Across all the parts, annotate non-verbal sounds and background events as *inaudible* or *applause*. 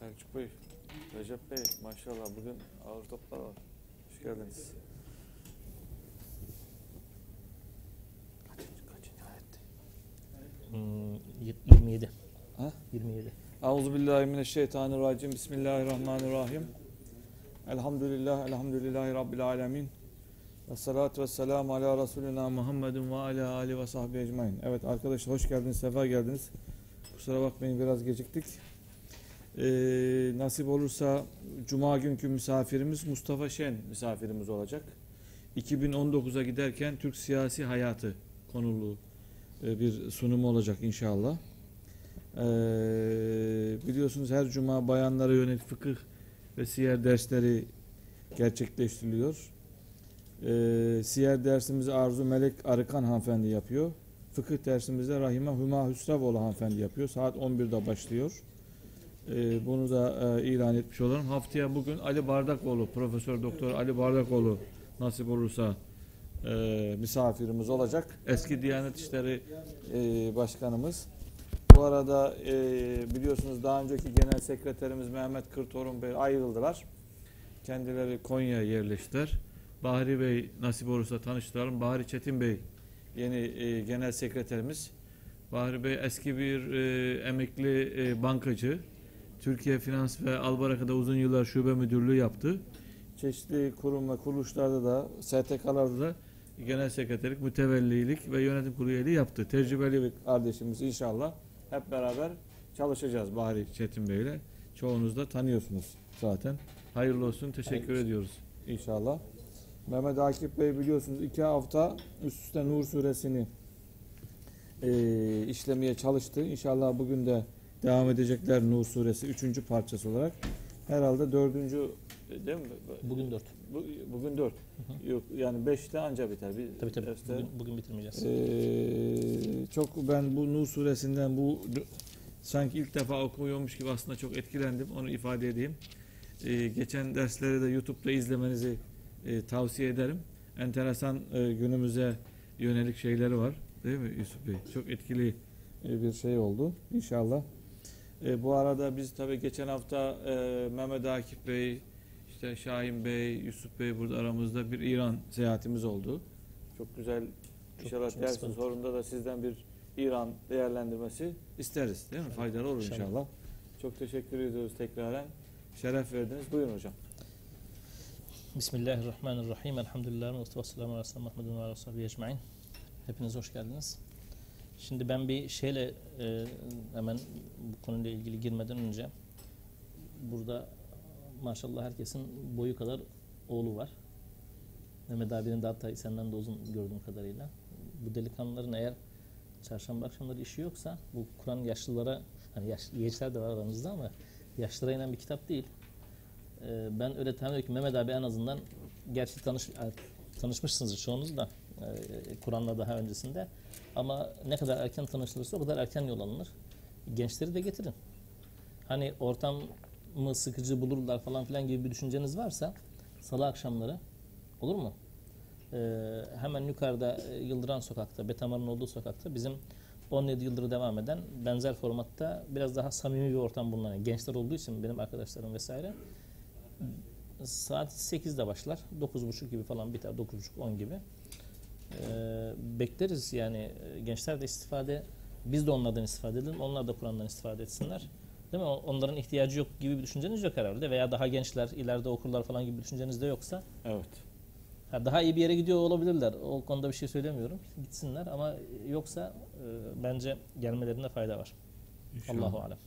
Selçuk Bey, Recep Bey maşallah bugün ağır toplar var. Hoş geldiniz. Kaçıncı, kaçıncı ayetti? Hmm, yet- 27. Ha? 27. Euzubillahimineşşeytanirracim. Bismillahirrahmanirrahim. Elhamdülillah, elhamdülillahi Rabbil alemin. Ve salatu ve selamu ala Resulina Muhammedin ve ala Ali ve sahbihi ecmain. Evet arkadaşlar hoş geldiniz, sefa geldiniz. Kusura bakmayın biraz geciktik. Ee, nasip olursa Cuma günkü misafirimiz Mustafa Şen misafirimiz olacak. 2019'a giderken Türk siyasi hayatı konulu e, bir sunumu olacak inşallah. Ee, biliyorsunuz her cuma bayanlara yönelik fıkıh ve siyer dersleri gerçekleştiriliyor. Ee, siyer dersimizi Arzu Melek Arıkan hanımefendi yapıyor. Fıkıh dersimizde Rahime Hüma Hüsrevoğlu hanımefendi yapıyor. Saat 11'de başlıyor. Ee, bunu da e, ilan etmiş olalım. Haftaya bugün Ali Bardakoğlu, Profesör Doktor Ali Bardakoğlu nasip olursa e, misafirimiz olacak. Eski Diyanet İşleri e, Başkanımız. Bu arada biliyorsunuz daha önceki Genel Sekreterimiz Mehmet Kırtorun Bey ayrıldılar. Kendileri Konya'ya yerleştiler. Bahri Bey nasip olursa tanıştıralım. Bahri Çetin Bey yeni Genel Sekreterimiz. Bahri Bey eski bir emekli bankacı. Türkiye Finans ve Albaraka'da uzun yıllar şube müdürlüğü yaptı. Çeşitli kurum ve kuruluşlarda da STK'larda da genel sekreterlik, mütevellilik ve yönetim kurulu üyeliği yaptı. Tecrübeli bir kardeşimiz inşallah. Hep beraber çalışacağız Bahri Çetin Bey ile. Çoğunuz da tanıyorsunuz zaten. Hayırlı olsun. Teşekkür Hayırlı. ediyoruz inşallah. Mehmet Akif Bey biliyorsunuz iki hafta üst üste Nur suresini e, işlemeye çalıştı. İnşallah bugün de devam edecekler Nur suresi üçüncü parçası olarak. Herhalde dördüncü değil mi? Bugün 4. Bu, bugün dört. Yok yani beşte anca biter. Bir Tabii tabii. derste. Bugün, bugün bitirmeyeceğiz. Ee, çok ben bu Nur suresinden bu sanki ilk defa okumuyormuş gibi aslında çok etkilendim. Onu ifade edeyim. Ee, geçen dersleri de YouTube'da izlemenizi e, tavsiye ederim. Enteresan e, günümüze yönelik şeyleri var. Değil mi Yusuf Bey? Çok etkili e, bir şey oldu. İnşallah. E, bu arada biz tabii geçen hafta e, Mehmet Akif Bey, işte Şahin Bey, Yusuf Bey burada aramızda bir İran seyahatimiz oldu. Çok güzel Çok- İnşallah dersin sonunda da sizden bir İran değerlendirmesi isteriz değil mi? Faydalı olur İnşallah. inşallah. Çok teşekkür ediyoruz tekraren. Şeref verdiniz. Buyurun hocam. Bismillahirrahmanirrahim. Elhamdülillah. Ve selamu ala Resulü Muhammedin ve ecmain. Hepiniz hoş geldiniz. Şimdi ben bir şeyle e, hemen bu konuyla ilgili girmeden önce burada maşallah herkesin boyu kadar oğlu var. Mehmet abinin de hatta senden de uzun gördüğüm kadarıyla. Bu delikanlıların eğer çarşamba akşamları işi yoksa bu Kur'an yaşlılara hani yaş, gençler de var aramızda ama yaşlılara inen bir kitap değil. Ee, ben öyle tahmin ediyorum ki Mehmet abi en azından gerçi tanış, tanışmışsınızdır çoğunuz da e, Kur'an'la daha öncesinde ama ne kadar erken tanışılırsa o kadar erken yol alınır. Gençleri de getirin. Hani ortamı sıkıcı bulurlar falan filan gibi bir düşünceniz varsa salı akşamları olur mu? Ee, hemen yukarıda e, Yıldıran Sokak'ta, Betamar'ın olduğu sokakta bizim 17 yıldır devam eden benzer formatta biraz daha samimi bir ortam bulunan gençler olduğu için benim arkadaşlarım vesaire saat 8'de başlar. 9.30 gibi falan biter. 9.30-10 gibi. Ee, bekleriz yani e, gençler de istifade biz de onlardan istifade edelim. Onlar da Kur'an'dan istifade etsinler. Değil mi? Onların ihtiyacı yok gibi bir düşünceniz yok herhalde. Veya daha gençler ileride okurlar falan gibi bir düşünceniz de yoksa Evet. ha, daha iyi bir yere gidiyor olabilirler. O konuda bir şey söylemiyorum. Gitsinler ama yoksa e, bence gelmelerinde fayda var. İnşallah. Allahu alem.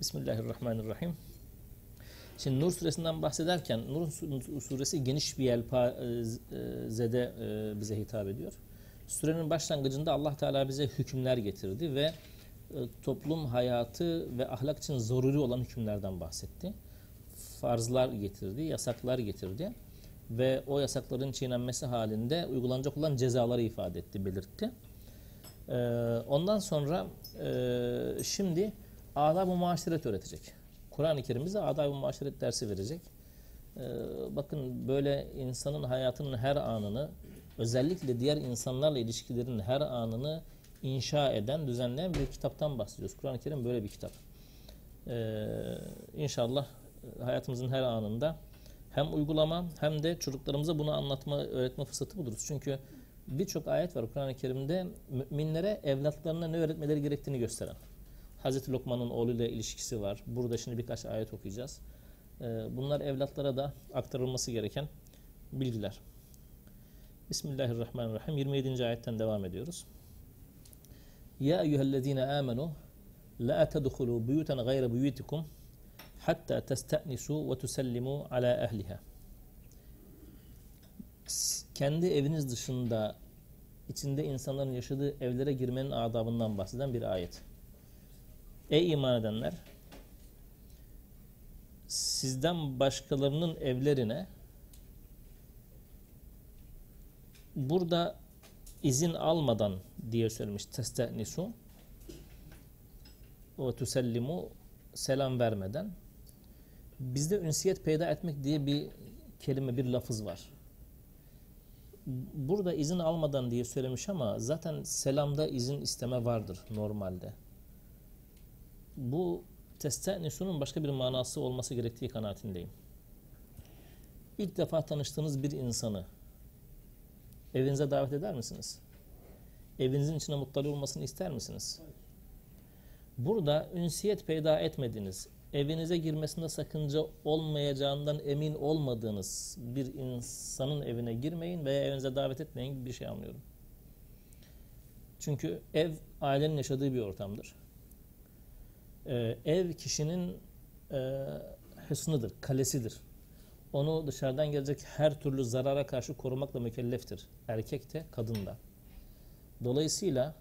Bismillahirrahmanirrahim. Şimdi Nur suresinden bahsederken Nur su- suresi geniş bir yelpazede e, bize hitap ediyor. Sürenin başlangıcında Allah Teala bize hükümler getirdi ve e, toplum hayatı ve ahlak için zaruri olan hükümlerden bahsetti. Farzlar getirdi, yasaklar getirdi ve o yasakların çiğnenmesi halinde uygulanacak olan cezaları ifade etti, belirtti. Ee, ondan sonra e, şimdi adab-ı muaşeret öğretecek. Kur'an-ı Kerim bize adab-ı muaşeret dersi verecek. Ee, bakın böyle insanın hayatının her anını özellikle diğer insanlarla ilişkilerin her anını inşa eden, düzenleyen bir kitaptan bahsediyoruz. Kur'an-ı Kerim böyle bir kitap. Ee, inşallah hayatımızın her anında hem uygulama hem de çocuklarımıza bunu anlatma, öğretme fırsatı buluruz. Çünkü birçok ayet var Kur'an-ı Kerim'de müminlere evlatlarına ne öğretmeleri gerektiğini gösteren. Hazreti Lokman'ın oğluyla ilişkisi var. Burada şimdi birkaç ayet okuyacağız. Ee, bunlar evlatlara da aktarılması gereken bilgiler. Bismillahirrahmanirrahim. 27. ayetten devam ediyoruz. Ya eyyühellezine amenu la tedhulu buyutan gayre buyutikum hatta testa'nisu ve tusallimu ala ehliha. Kendi eviniz dışında içinde insanların yaşadığı evlere girmenin adabından bahseden bir ayet. Ey iman edenler sizden başkalarının evlerine burada izin almadan diye söylemiş testenisu ve tusellimu selam vermeden bizde ünsiyet peyda etmek diye bir kelime bir lafız var. Burada izin almadan diye söylemiş ama zaten selamda izin isteme vardır normalde. Bu testenisunun başka bir manası olması gerektiği kanaatindeyim. İlk defa tanıştığınız bir insanı evinize davet eder misiniz? Evinizin içine muttali olmasını ister misiniz? Burada ünsiyet peyda etmediğiniz, evinize girmesinde sakınca olmayacağından emin olmadığınız bir insanın evine girmeyin veya evinize davet etmeyin gibi bir şey anlıyorum. Çünkü ev ailenin yaşadığı bir ortamdır. Ee, ev kişinin e, hısnıdır, kalesidir. Onu dışarıdan gelecek her türlü zarara karşı korumakla mükelleftir. Erkek de, kadın da. Dolayısıyla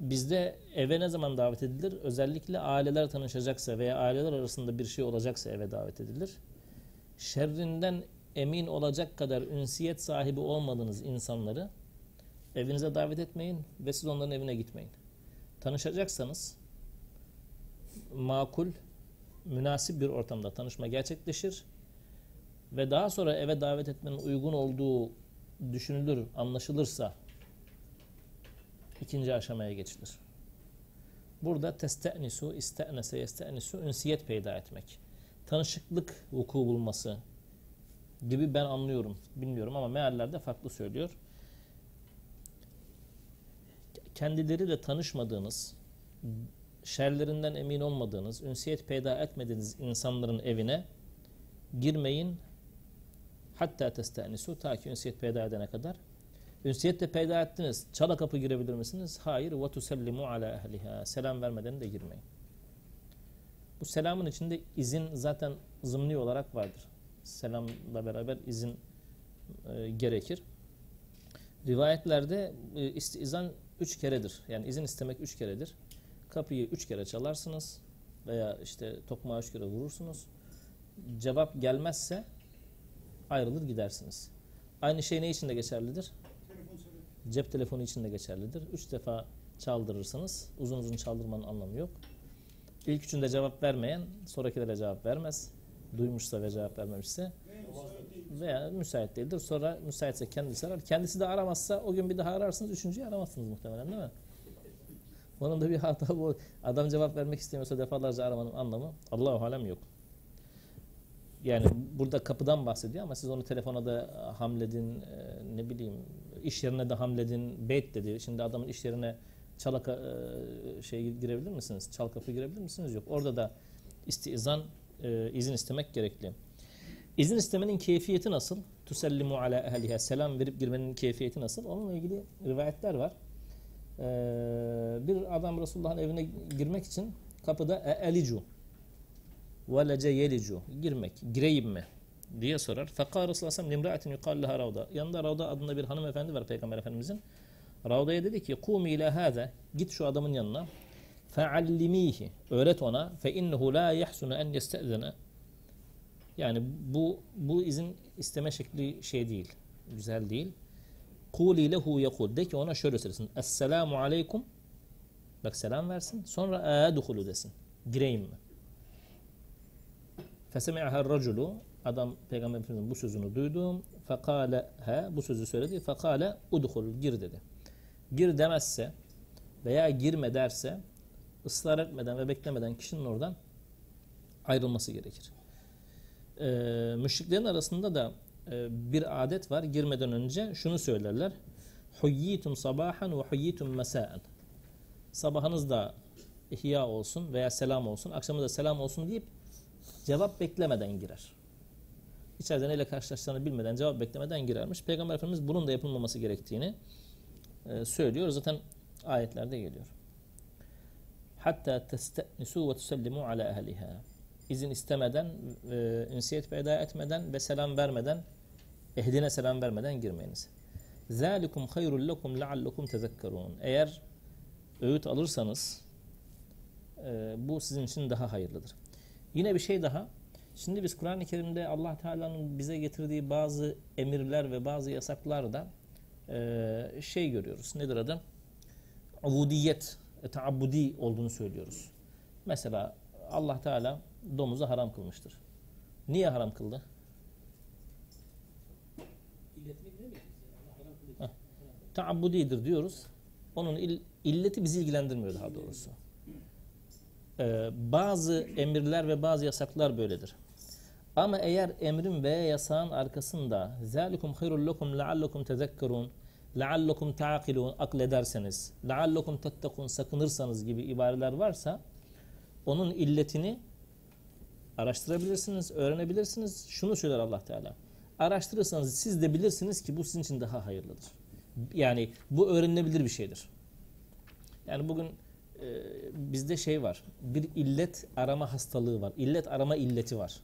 bizde eve ne zaman davet edilir? Özellikle aileler tanışacaksa veya aileler arasında bir şey olacaksa eve davet edilir. Şerrinden emin olacak kadar ünsiyet sahibi olmadığınız insanları evinize davet etmeyin ve siz onların evine gitmeyin. Tanışacaksanız makul, münasip bir ortamda tanışma gerçekleşir ve daha sonra eve davet etmenin uygun olduğu düşünülür, anlaşılırsa ikinci aşamaya geçilir. Burada testenisu, istenese, yestenisu, ünsiyet peyda etmek. Tanışıklık vuku bulması gibi ben anlıyorum. Bilmiyorum ama meallerde farklı söylüyor. Kendileriyle tanışmadığınız, şerlerinden emin olmadığınız, ünsiyet peyda etmediğiniz insanların evine girmeyin. Hatta testenisu ta ki ünsiyet peyda edene kadar Ünsiyet de peyda ettiniz. Çala kapı girebilir misiniz? Hayır. Ve tusellimu ala ehliha. Selam vermeden de girmeyin. Bu selamın içinde izin zaten zımni olarak vardır. Selamla beraber izin e, gerekir. Rivayetlerde e, istizan üç keredir. Yani izin istemek üç keredir. Kapıyı üç kere çalarsınız veya işte tokmağı üç kere vurursunuz. Cevap gelmezse ayrılır gidersiniz. Aynı şey ne için de geçerlidir? Cep telefonu için de geçerlidir. Üç defa çaldırırsanız uzun uzun çaldırmanın anlamı yok. İlk üçünde cevap vermeyen sonrakilere cevap vermez. Duymuşsa ve cevap vermemişse veya müsait değildir. Sonra müsaitse kendisi arar. Kendisi de aramazsa o gün bir daha ararsınız. Üçüncüyü aramazsınız muhtemelen değil mi? Onun da bir hata bu. Adam cevap vermek istemiyorsa defalarca aramanın anlamı Allahu alem yok. Yani burada kapıdan bahsediyor ama siz onu telefona da hamledin, ne bileyim iş yerine de hamledin, beyt dedi. Şimdi adamın iş yerine çalaka e, şey girebilir misiniz? Çal kapı girebilir misiniz? Yok. Orada da istizan e, izin istemek gerekli. İzin istemenin keyfiyeti nasıl? Tusellimu ala ehliha. Selam verip girmenin keyfiyeti nasıl? Onunla ilgili rivayetler var. Ee, bir adam Resulullah'ın evine girmek için kapıda e elicu velece yelicu girmek, gireyim mi? diye sorar. Fekâ Resulullah sallallahu limra'atin yukal leha Ravda. Yanında Ravda adında bir hanımefendi var Peygamber Efendimizin. Ravda'ya dedi ki kumi ile hâze git şu adamın yanına feallimihi öğret ona fe innehu la yahsunu en yeste'zene yani bu bu izin isteme şekli şey değil. Güzel değil. Kuli lehu yekul. De ki ona şöyle söylesin. Esselamu aleykum. Bak selam versin. Sonra âduhulu desin. Gireyim mi? Fesemi'aha raculu Adam Peygamber Efendimiz'in bu sözünü duydu. Fekale he bu sözü söyledi. Fekale udhul gir dedi. Gir demezse veya girme derse ısrar etmeden ve beklemeden kişinin oradan ayrılması gerekir. Ee, müşriklerin arasında da bir adet var. Girmeden önce şunu söylerler. Huyyitum sabahan ve huyyitum mesaen. Sabahınız da ihya olsun veya selam olsun, akşamı da selam olsun deyip cevap beklemeden girer. İçeride neyle karşılaştığını bilmeden, cevap beklemeden girermiş. Peygamber Efendimiz bunun da yapılmaması gerektiğini e, söylüyor. Zaten ayetlerde geliyor. Hatta testenisu ve tusallimu ala ehliha. İzin istemeden, e, ünsiyet peyda etmeden ve selam vermeden, ehline selam vermeden girmeyiniz. Zalikum hayrul lekum leallekum tezekkerun. Eğer öğüt alırsanız e, bu sizin için daha hayırlıdır. Yine bir şey daha. Şimdi biz Kur'an-ı Kerim'de Allah Teala'nın bize getirdiği bazı emirler ve bazı yasaklarda e, şey görüyoruz. Nedir adı? Ubudiyet, taabbudi olduğunu söylüyoruz. Mesela Allah Teala domuzu haram kılmıştır. Niye haram kıldı? Heh. Taabbudidir diyoruz. Onun il, illeti bizi ilgilendirmiyor daha doğrusu. Ee, bazı emirler ve bazı yasaklar böyledir. Ama eğer emrin veya yasağın arkasında zalikum hayrul lekum leallekum tezekkerun leallekum ta'kilun aklederseniz leallekum tettekun sakınırsanız gibi ibareler varsa onun illetini araştırabilirsiniz, öğrenebilirsiniz. Şunu söyler Allah Teala. Araştırırsanız siz de bilirsiniz ki bu sizin için daha hayırlıdır. Yani bu öğrenilebilir bir şeydir. Yani bugün e, bizde şey var. Bir illet arama hastalığı var. İllet arama illeti var.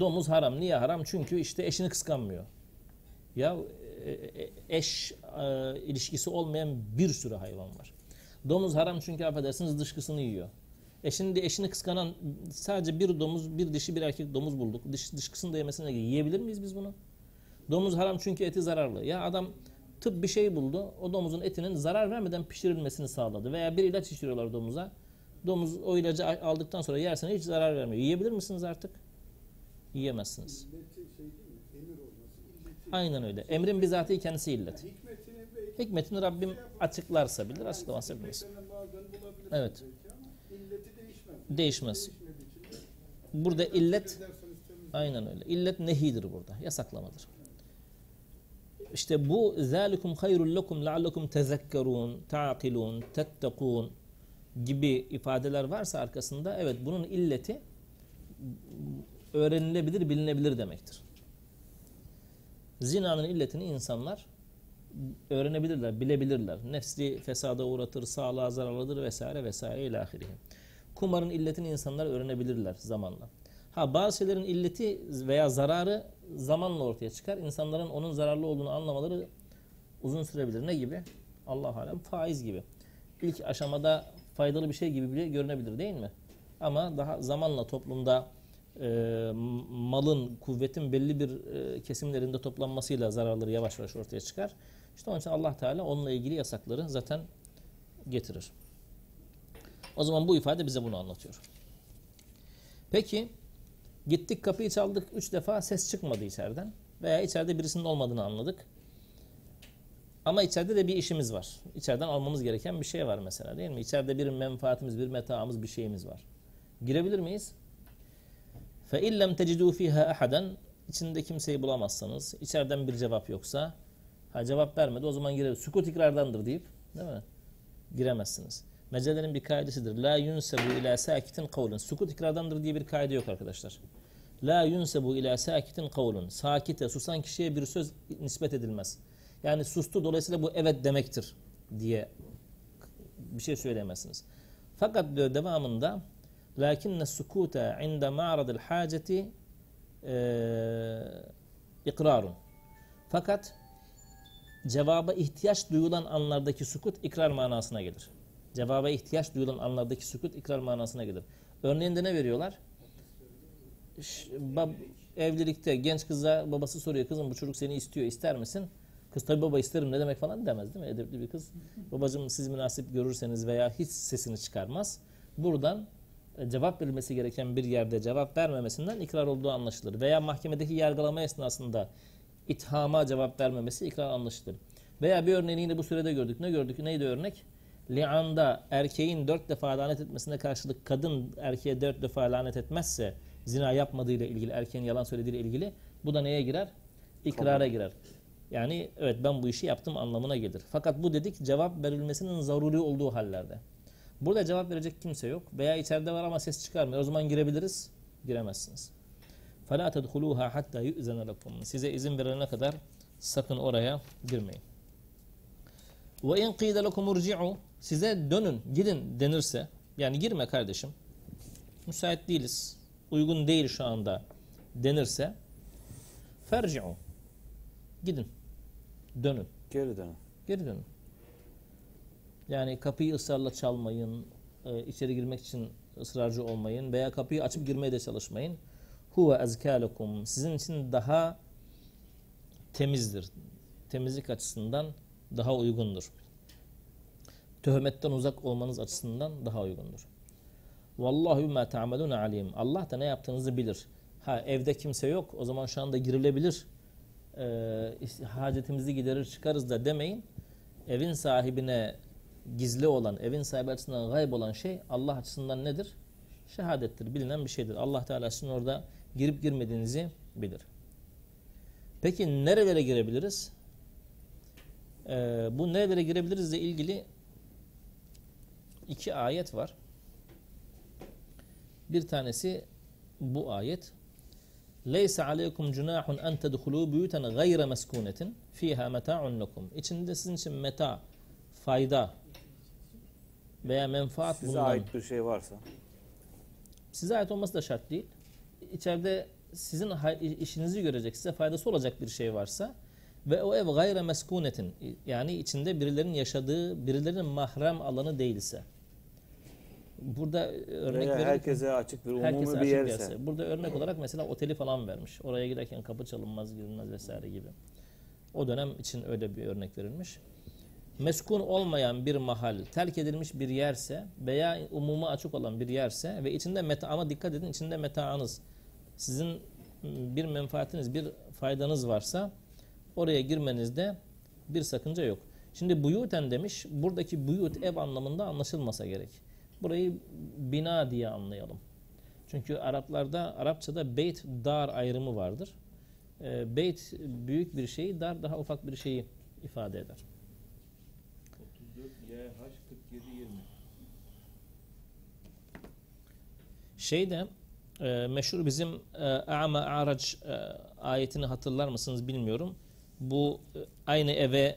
Domuz haram. Niye haram? Çünkü işte eşini kıskanmıyor. Ya e, e, eş e, ilişkisi olmayan bir sürü hayvan var. Domuz haram çünkü affedersiniz dışkısını yiyor. E şimdi eşini kıskanan sadece bir domuz, bir dişi, bir erkek domuz bulduk. Dış, dışkısını da yemesine göre yiyebilir miyiz biz bunu? Domuz haram çünkü eti zararlı. Ya adam tıp bir şey buldu. O domuzun etinin zarar vermeden pişirilmesini sağladı. Veya bir ilaç içiriyorlar domuza. Domuz o ilacı aldıktan sonra yersene hiç zarar vermiyor. Yiyebilir misiniz artık? Yiyemezsiniz. Aynen öyle. Emrin bizatihi kendisi illet. Hikmetini Rabbim açıklarsa bilir, açıklamazsa bilmez. Evet. Değişmez. Burada illet aynen öyle. İllet nehidir burada. Yasaklamadır. İşte bu zalikum hayrul lekum leallekum tezekkerun, ta'kilun, tettekun gibi ifadeler varsa arkasında evet bunun illeti öğrenilebilir, bilinebilir demektir. Zinanın illetini insanlar öğrenebilirler, bilebilirler. Nefsi fesada uğratır, sağlığa zararlıdır vesaire vesaire ilahirihi. Kumarın illetini insanlar öğrenebilirler zamanla. Ha bazı şeylerin illeti veya zararı zamanla ortaya çıkar. İnsanların onun zararlı olduğunu anlamaları uzun sürebilir. Ne gibi? Allah alem faiz gibi. İlk aşamada faydalı bir şey gibi bile görünebilir değil mi? Ama daha zamanla toplumda e, malın, kuvvetin belli bir e, kesimlerinde toplanmasıyla zararları yavaş yavaş ortaya çıkar. İşte onun için Allah Teala onunla ilgili yasakları zaten getirir. O zaman bu ifade bize bunu anlatıyor. Peki gittik kapıyı çaldık üç defa ses çıkmadı içeriden veya içeride birisinin olmadığını anladık. Ama içeride de bir işimiz var. İçeriden almamız gereken bir şey var mesela değil mi? İçeride bir menfaatimiz, bir metaamız, bir şeyimiz var. Girebilir miyiz? فَاِنْ لَمْ تَجِدُوا ف۪يهَا اَحَدًا İçinde kimseyi bulamazsanız, içeriden bir cevap yoksa, ha cevap vermedi o zaman girer. Sukut ikrardandır deyip, değil mi? Giremezsiniz. Mecelerin bir kaidesidir. La yunsebu ila sakitin kavlun. Sukut ikrardandır diye bir kaide yok arkadaşlar. La yunsebu ila sakitin kavlun. Sakite, susan kişiye bir söz nispet edilmez. Yani sustu dolayısıyla bu evet demektir diye bir şey söyleyemezsiniz. Fakat diyor devamında lakinne sukuta inde ma'radil haceti ikrarun. Fakat cevaba ihtiyaç duyulan anlardaki sukut ikrar manasına gelir. Cevaba ihtiyaç duyulan anlardaki sukut ikrar manasına gelir. Örneğinde ne veriyorlar? Bab, evlilikte genç kıza babası soruyor kızım bu çocuk seni istiyor ister misin? Kız tabi baba isterim ne demek falan demez değil mi? Edepli bir kız. Babacım siz münasip görürseniz veya hiç sesini çıkarmaz. Buradan cevap verilmesi gereken bir yerde cevap vermemesinden ikrar olduğu anlaşılır. Veya mahkemedeki yargılama esnasında ithama cevap vermemesi ikrar anlaşılır. Veya bir örneğini yine bu sürede gördük. Ne gördük? Neydi örnek? lianda erkeğin dört defa lanet etmesine karşılık kadın erkeğe dört defa lanet etmezse zina yapmadığıyla ilgili, erkeğin yalan söylediğiyle ilgili bu da neye girer? İkrara girer. Yani evet ben bu işi yaptım anlamına gelir. Fakat bu dedik cevap verilmesinin zaruri olduğu hallerde. Burada cevap verecek kimse yok veya içeride var ama ses çıkarmıyor. O zaman girebiliriz. Giremezsiniz. فَلَا تَدْخُلُوهَا حَتَّى يُؤْذَنَ لَكُمْ Size izin verilene kadar sakın oraya girmeyin. Ve in qîde lekum urci'u size dönün gidin denirse yani girme kardeşim müsait değiliz uygun değil şu anda denirse ferci'u gidin dönün. Geri dönün. Geri dönün. Yani kapıyı ısrarla çalmayın, e, içeri girmek için ısrarcı olmayın veya kapıyı açıp girmeye de çalışmayın. Huve ezkâlekum sizin için daha temizdir. Temizlik açısından daha uygundur. Töhmetten uzak olmanız açısından daha uygundur. Vallahu bima ta'malun alim. Allah da ne yaptığınızı bilir. Ha evde kimse yok. O zaman şu anda girilebilir. Ee, hacetimizi giderir çıkarız da demeyin. Evin sahibine gizli olan, evin sahibi açısından gayb olan şey Allah açısından nedir? Şehadettir, bilinen bir şeydir. Allah Teala sizin orada girip girmediğinizi bilir. Peki nerelere girebiliriz? Ee, bu nerelere girebiliriz ile ilgili iki ayet var. Bir tanesi bu ayet. Leysa aleykum cunahun en tedhulu buyutan gayre meskunetin fiha meta'un lekum. İçinde sizin için meta, fayda veya menfaat Size bulunan ait bir şey varsa. size ait olması da şart değil. İçeride sizin işinizi görecek, size faydası olacak bir şey varsa ve o ev gayre meskunetin yani içinde birilerinin yaşadığı, birilerinin mahrem alanı değilse. Burada örnek Veya herkese açık bir umumi bir yerse. yerse. Burada örnek olarak mesela oteli falan vermiş. Oraya giderken kapı çalınmaz, girilmez vesaire gibi. O dönem için öyle bir örnek verilmiş. Meskun olmayan bir mahal, terk edilmiş bir yerse veya umuma açık olan bir yerse ve içinde meta ama dikkat edin içinde metaanız, sizin bir menfaatiniz, bir faydanız varsa oraya girmenizde bir sakınca yok. Şimdi buyuten demiş, buradaki buyut ev anlamında anlaşılmasa gerek. Burayı bina diye anlayalım. Çünkü Araplarda, Arapçada beyt, dar ayrımı vardır. Ee, beyt büyük bir şeyi, dar daha ufak bir şeyi ifade eder. 34 YH 47 20. Şeyde e, meşhur bizim e, A'ma A'rac e, ayetini hatırlar mısınız bilmiyorum. Bu e, aynı eve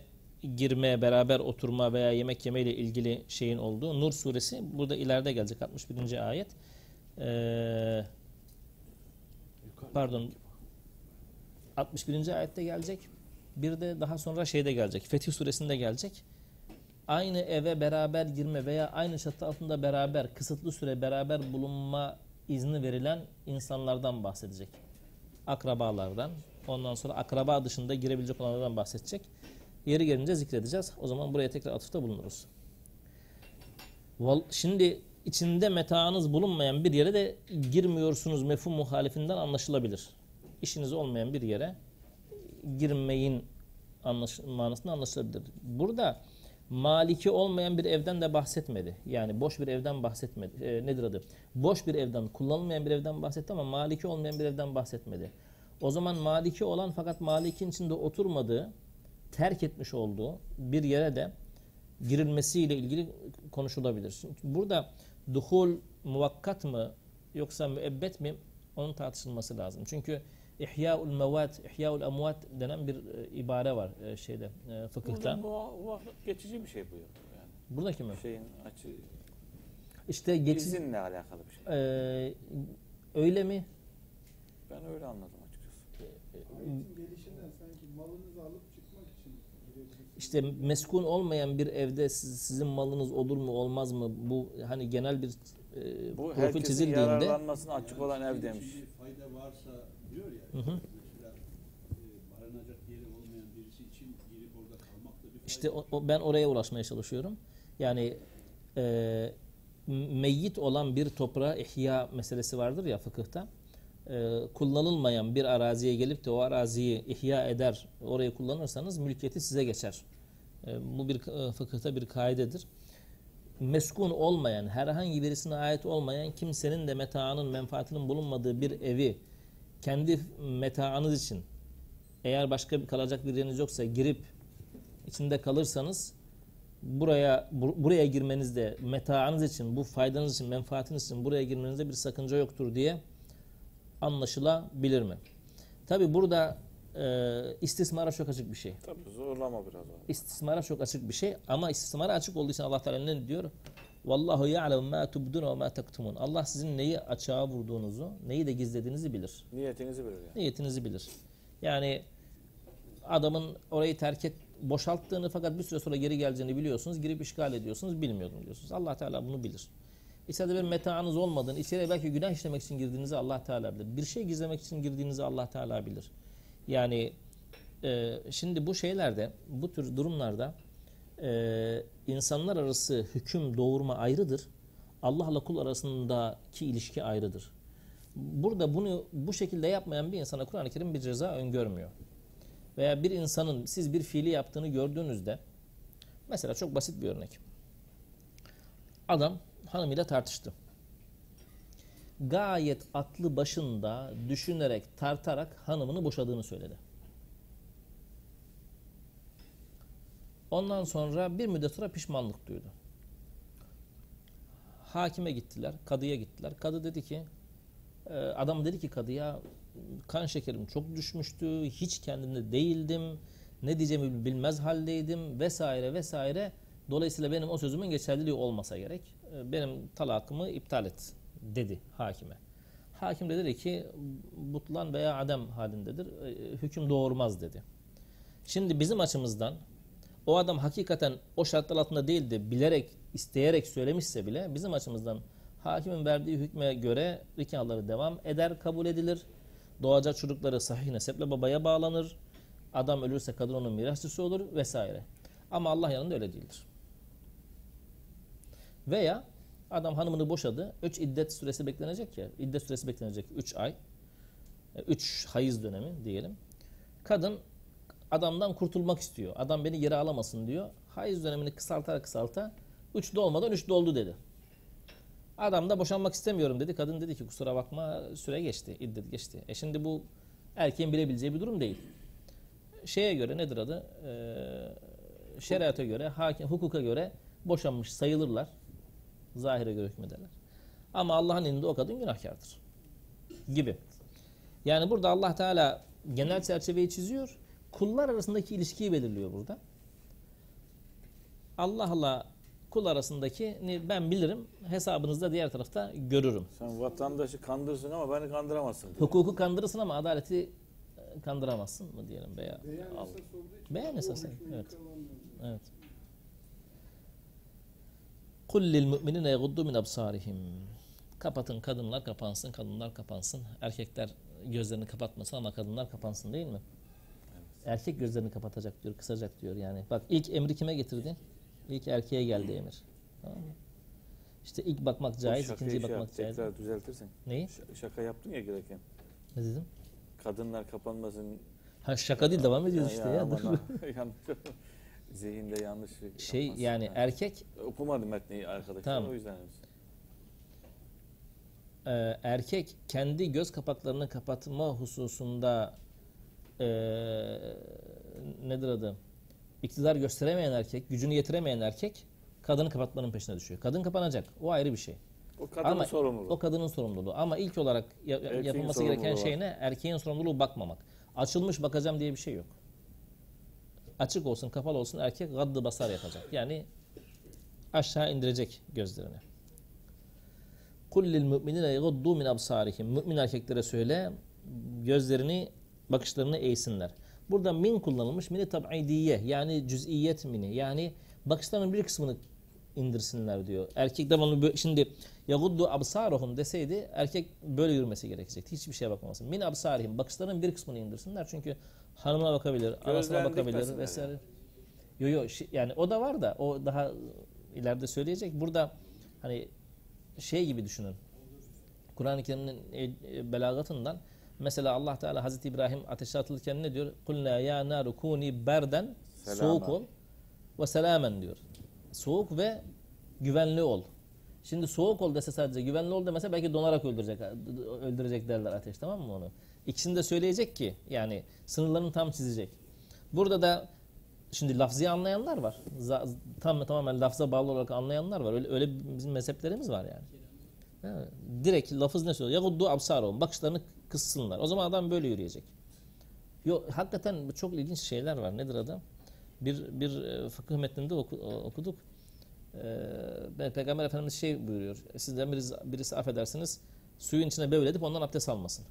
girme, beraber oturma veya yemek yeme ile ilgili şeyin olduğu Nur suresi burada ileride gelecek 61. ayet. E, pardon 61. ayette gelecek. Bir de daha sonra şeyde gelecek. Fetih suresinde gelecek. Aynı eve beraber girme veya aynı çatı altında beraber kısıtlı süre beraber bulunma izni verilen insanlardan bahsedecek. Akrabalardan. Ondan sonra akraba dışında girebilecek olanlardan bahsedecek. Yeri gelince zikredeceğiz. O zaman buraya tekrar atıfta bulunuruz. Şimdi içinde metaanız bulunmayan bir yere de girmiyorsunuz mefhum muhalifinden anlaşılabilir. İşiniz olmayan bir yere girmeyin anlaş manasında anlaşılabilir. Burada maliki olmayan bir evden de bahsetmedi. Yani boş bir evden bahsetmedi. E, nedir adı? Boş bir evden, kullanılmayan bir evden bahsetti ama maliki olmayan bir evden bahsetmedi. O zaman maliki olan fakat malikin içinde oturmadığı, terk etmiş olduğu bir yere de girilmesiyle ilgili konuşulabilir. Şimdi burada duhul muvakkat mı yoksa müebbet mi onun tartışılması lazım. Çünkü İhyaul mevat, İhyaul amvat denen bir e, ibare var e, şeyde e, fıkıhta. Bu, geçici bir şey bu. Yani Buradaki mi? şeyin açı İşte geçici izinle alakalı bir şey. e, öyle mi? Ben öyle anladım gelişinden sanki malınızı alıp çıkmak için girebilirsiniz. İşte meskun olmayan bir evde siz- sizin malınız olur mu olmaz mı? Bu hani genel bir e, Bu profil herkesin çizildiğinde yararlanmasına açık olan ev demiş. Fayda varsa diyor ya. Hı hı. E, barınacak yeri olmayan birisi için girip orada kalmakta bir fayda İşte o, o- ben oraya ulaşmaya çalışıyorum. Yani e, meyyit olan bir toprağa ihya meselesi vardır ya fıkıhta. E, kullanılmayan bir araziye gelip de o araziyi ihya eder, orayı kullanırsanız mülkiyeti size geçer. E, bu bir e, fıkıhta bir kaidedir. meskun olmayan, herhangi birisine ait olmayan kimsenin de metaanın, menfaatinin bulunmadığı bir evi kendi metaanız için eğer başka bir kalacak bir yeriniz yoksa girip içinde kalırsanız buraya bur- buraya girmenizde metaanız için, bu faydanız için, menfaatiniz için buraya girmenizde bir sakınca yoktur diye anlaşılabilir mi? Tabi burada e, istismara çok açık bir şey. Tabii zorlama biraz o. İstismara çok açık bir şey ama istismara açık olduğu için Allah Teala ne diyor? Vallahu ya'lemu ma tubdun ve ma taktumun. Allah sizin neyi açığa vurduğunuzu, neyi de gizlediğinizi bilir. Niyetinizi bilir yani. Niyetinizi bilir. Yani adamın orayı terk et, boşalttığını fakat bir süre sonra geri geleceğini biliyorsunuz. Girip işgal ediyorsunuz. Bilmiyordum diyorsunuz. Allah Teala bunu bilir. İçeride bir metaanız olmadığını, içeriye belki günah işlemek için girdiğinizi Allah Teala bilir. Bir şey gizlemek için girdiğinizi Allah Teala bilir. Yani e, şimdi bu şeylerde, bu tür durumlarda e, insanlar arası hüküm doğurma ayrıdır. Allah'la kul arasındaki ilişki ayrıdır. Burada bunu bu şekilde yapmayan bir insana Kur'an-ı Kerim bir ceza öngörmüyor. Veya bir insanın siz bir fiili yaptığını gördüğünüzde mesela çok basit bir örnek. Adam hanımıyla tartıştı. Gayet aklı başında düşünerek, tartarak hanımını boşadığını söyledi. Ondan sonra bir müddet sonra pişmanlık duydu. Hakime gittiler, kadıya gittiler. Kadı dedi ki, e, adam dedi ki kadıya kan şekerim çok düşmüştü, hiç kendimde değildim, ne diyeceğimi bilmez haldeydim vesaire vesaire. Dolayısıyla benim o sözümün geçerliliği olmasa gerek. E, Benim talakımı iptal et dedi hakime. Hakim de dedi ki butlan veya adem halindedir, e, hüküm doğurmaz dedi. Şimdi bizim açımızdan o adam hakikaten o şartlar altında değil de bilerek, isteyerek söylemişse bile bizim açımızdan hakimin verdiği hükme göre nikahları devam eder, kabul edilir. Doğacak çocukları sahih neseple babaya bağlanır. Adam ölürse kadın onun mirasçısı olur vesaire. Ama Allah yanında öyle değildir. Veya adam hanımını boşadı. 3 iddet süresi beklenecek ya. İddet süresi beklenecek 3 ay. 3 hayız dönemi diyelim. Kadın adamdan kurtulmak istiyor. Adam beni geri alamasın diyor. Hayız dönemini kısalta kısalta 3 dolmadan 3 doldu dedi. Adam da boşanmak istemiyorum dedi. Kadın dedi ki kusura bakma süre geçti. iddet geçti. E şimdi bu erkeğin bilebileceği bir durum değil. Şeye göre nedir adı? Ee, şeriata göre, hakim, hukuka göre boşanmış sayılırlar. Zahire göre hükmederler. Ama Allah'ın indinde o kadın günahkardır. Gibi. Yani burada Allah Teala genel çerçeveyi çiziyor. Kullar arasındaki ilişkiyi belirliyor burada. Allah'la kul arasındaki ben bilirim. Hesabınızda diğer tarafta görürüm. Sen vatandaşı kandırsın ama beni kandıramazsın. diyor. Hukuku kandırırsın ama adaleti e, kandıramazsın mı diyelim veya Beyan esas olduğu için Beyan esas, evet. Evet. Kul lil mu'minine yaguddu min absarihim. Kapatın kadınlar kapansın, kadınlar kapansın. Erkekler gözlerini kapatmasın ama kadınlar kapansın değil mi? Erkek gözlerini kapatacak diyor, kısacak diyor yani. Bak ilk emri kime getirdi? İlk erkeğe geldi emir. Tamam mı? İşte ilk bakmak caiz, ikinci şey bakmak yap, caiz. Tekrar düzeltirsin. Neyi? Ş- şaka yaptın ya girerken. Ne dedim? Kadınlar kapanmasın. Ha şaka değil devam ediyoruz işte ya. *laughs* yanlış. Zihinde yanlış. Şey yapmasın yani erkek Okumadım metni arkadaşlar Tamam. o yüzden. e, erkek kendi göz kapaklarını kapatma hususunda e, nedir adı? İktidar gösteremeyen erkek, gücünü yetiremeyen erkek kadını kapatmanın peşine düşüyor. Kadın kapanacak. O ayrı bir şey. O kadının Ama sorumluluğu. O kadının sorumluluğu. Ama ilk olarak ya- Erkeğin yapılması gereken şey ne? Erkeğin sorumluluğu bakmamak. Açılmış bakacağım diye bir şey yok. Açık olsun, kapalı olsun erkek gaddı basar yapacak. Yani aşağı indirecek gözlerini. Kul lil mu'minine yaguddu min absarihim. Mümin erkeklere söyle gözlerini, bakışlarını eğsinler. Burada min kullanılmış. Mini tab'idiye yani cüz'iyet mini. Yani bakışlarının bir kısmını indirsinler diyor. Erkek devamlı böyle, şimdi yaguddu absaruhum deseydi erkek böyle yürümesi gerekecekti. Hiçbir şeye bakmaması. Min absarihim bakışlarının bir kısmını indirsinler. Çünkü hanımına bakabilir, anasına bakabilir vesaire. Yo yo şi- yani o da var da o daha ileride söyleyecek. Burada hani şey gibi düşünün. Kur'an-ı Kerim'in e, e, belagatından mesela Allah Teala Hazreti İbrahim ateşe atılırken ne diyor? Kulna ya naru kuni berden Selama. soğuk ol ve selamen diyor. Soğuk ve güvenli ol. Şimdi soğuk ol dese sadece güvenli ol demese belki donarak öldürecek öldürecek derler ateş tamam mı onu? İkisini de söyleyecek ki yani sınırlarını tam çizecek. Burada da şimdi lafzı anlayanlar var. Tam tamamen lafza bağlı olarak anlayanlar var. Öyle, öyle bizim mezheplerimiz var yani. Ha, direkt lafız ne söylüyor? Yaguddu absarum. Bakışlarını kıssınlar. O zaman adam böyle yürüyecek. Yok hakikaten çok ilginç şeyler var. Nedir adam? Bir bir e, fıkıh metninde oku- okuduk. Ee, Peygamber Efendimiz şey buyuruyor. Sizden birisi, birisi affedersiniz suyun içine böyle edip ondan abdest almasın.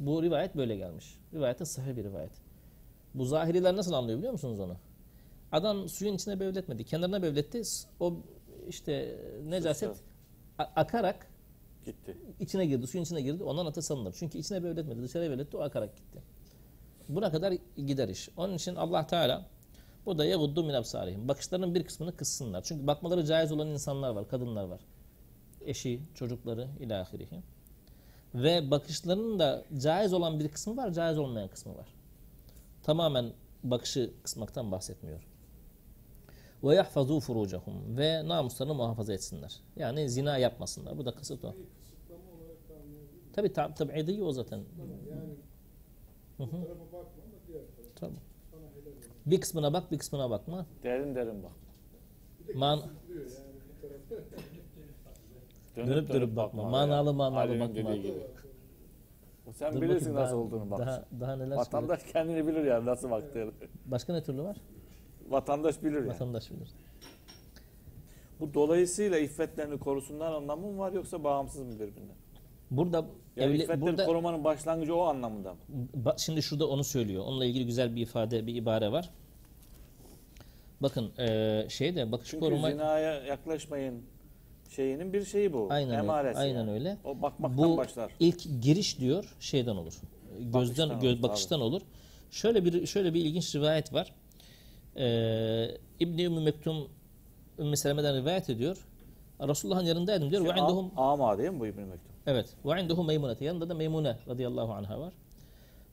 Bu rivayet böyle gelmiş. Rivayette sahih bir rivayet. Bu zahiriler nasıl anlıyor biliyor musunuz onu? Adam suyun içine bevletmedi. Kenarına bevletti. O işte necaset akarak Gitti. içine girdi. Suyun içine girdi. Ondan abdest alınır. Çünkü içine bevletmedi. Dışarıya bevletti. O akarak gitti. Buna kadar gider iş. Onun için Allah Teala burada yaguddu min absarihim. Bakışlarının bir kısmını kıssınlar. Çünkü bakmaları caiz olan insanlar var, kadınlar var. Eşi, çocukları ilahirihi. Ve bakışlarının da caiz olan bir kısmı var, caiz olmayan kısmı var. Tamamen bakışı kısmaktan bahsetmiyor. Ve yahfazu furucahum ve namuslarını muhafaza etsinler. Yani zina yapmasınlar. Bu da kasıt o. Tabi tab tabiidi o zaten. Yani Hı hı. Tabii. Bir kısmına bak, bir kısmına bakma. Derin derin bak. Man- yani *laughs* tarafa. Dönüp dönüp bakma. Manalı manalı Ali'nin bakma. dediği gibi. Sen Dur bilirsin bakayım nasıl daha- olduğunu bak. Daha, daha neler Vatandaş kendini bilir yani nasıl baktığını. Başka ne türlü var? Vatandaş bilir yani. Vatandaş bilir. Bu dolayısıyla iffetlerini korusunlar anlamı mı var yoksa bağımsız mı birbirinden? Burada Yani evli, iffetleri burada korumanın başlangıcı o anlamında mı? Ba- şimdi şurada onu söylüyor. Onunla ilgili güzel bir ifade, bir ibare var. Bakın eee şeyde bakış Çünkü koruma zinaya yaklaşmayın şeyinin bir şeyi bu. aynen öyle. Emaresi Aynen yani. öyle. O bakmaktan Bu başlar. ilk giriş diyor şeyden olur. Gözden Bakıştan göz olur, bakıştan olur. Şöyle bir şöyle bir ilginç rivayet var. Ee, İbn Ümmü Mektum Ümmü Seleme'den rivayet ediyor. Resulullah'ın yanındaydım diyor. Ve Şey, indehum A- ama değil mi bu İbn Mektum? Evet. Ve indehu meymunete. Yanında da Meymune radıyallahu anha var.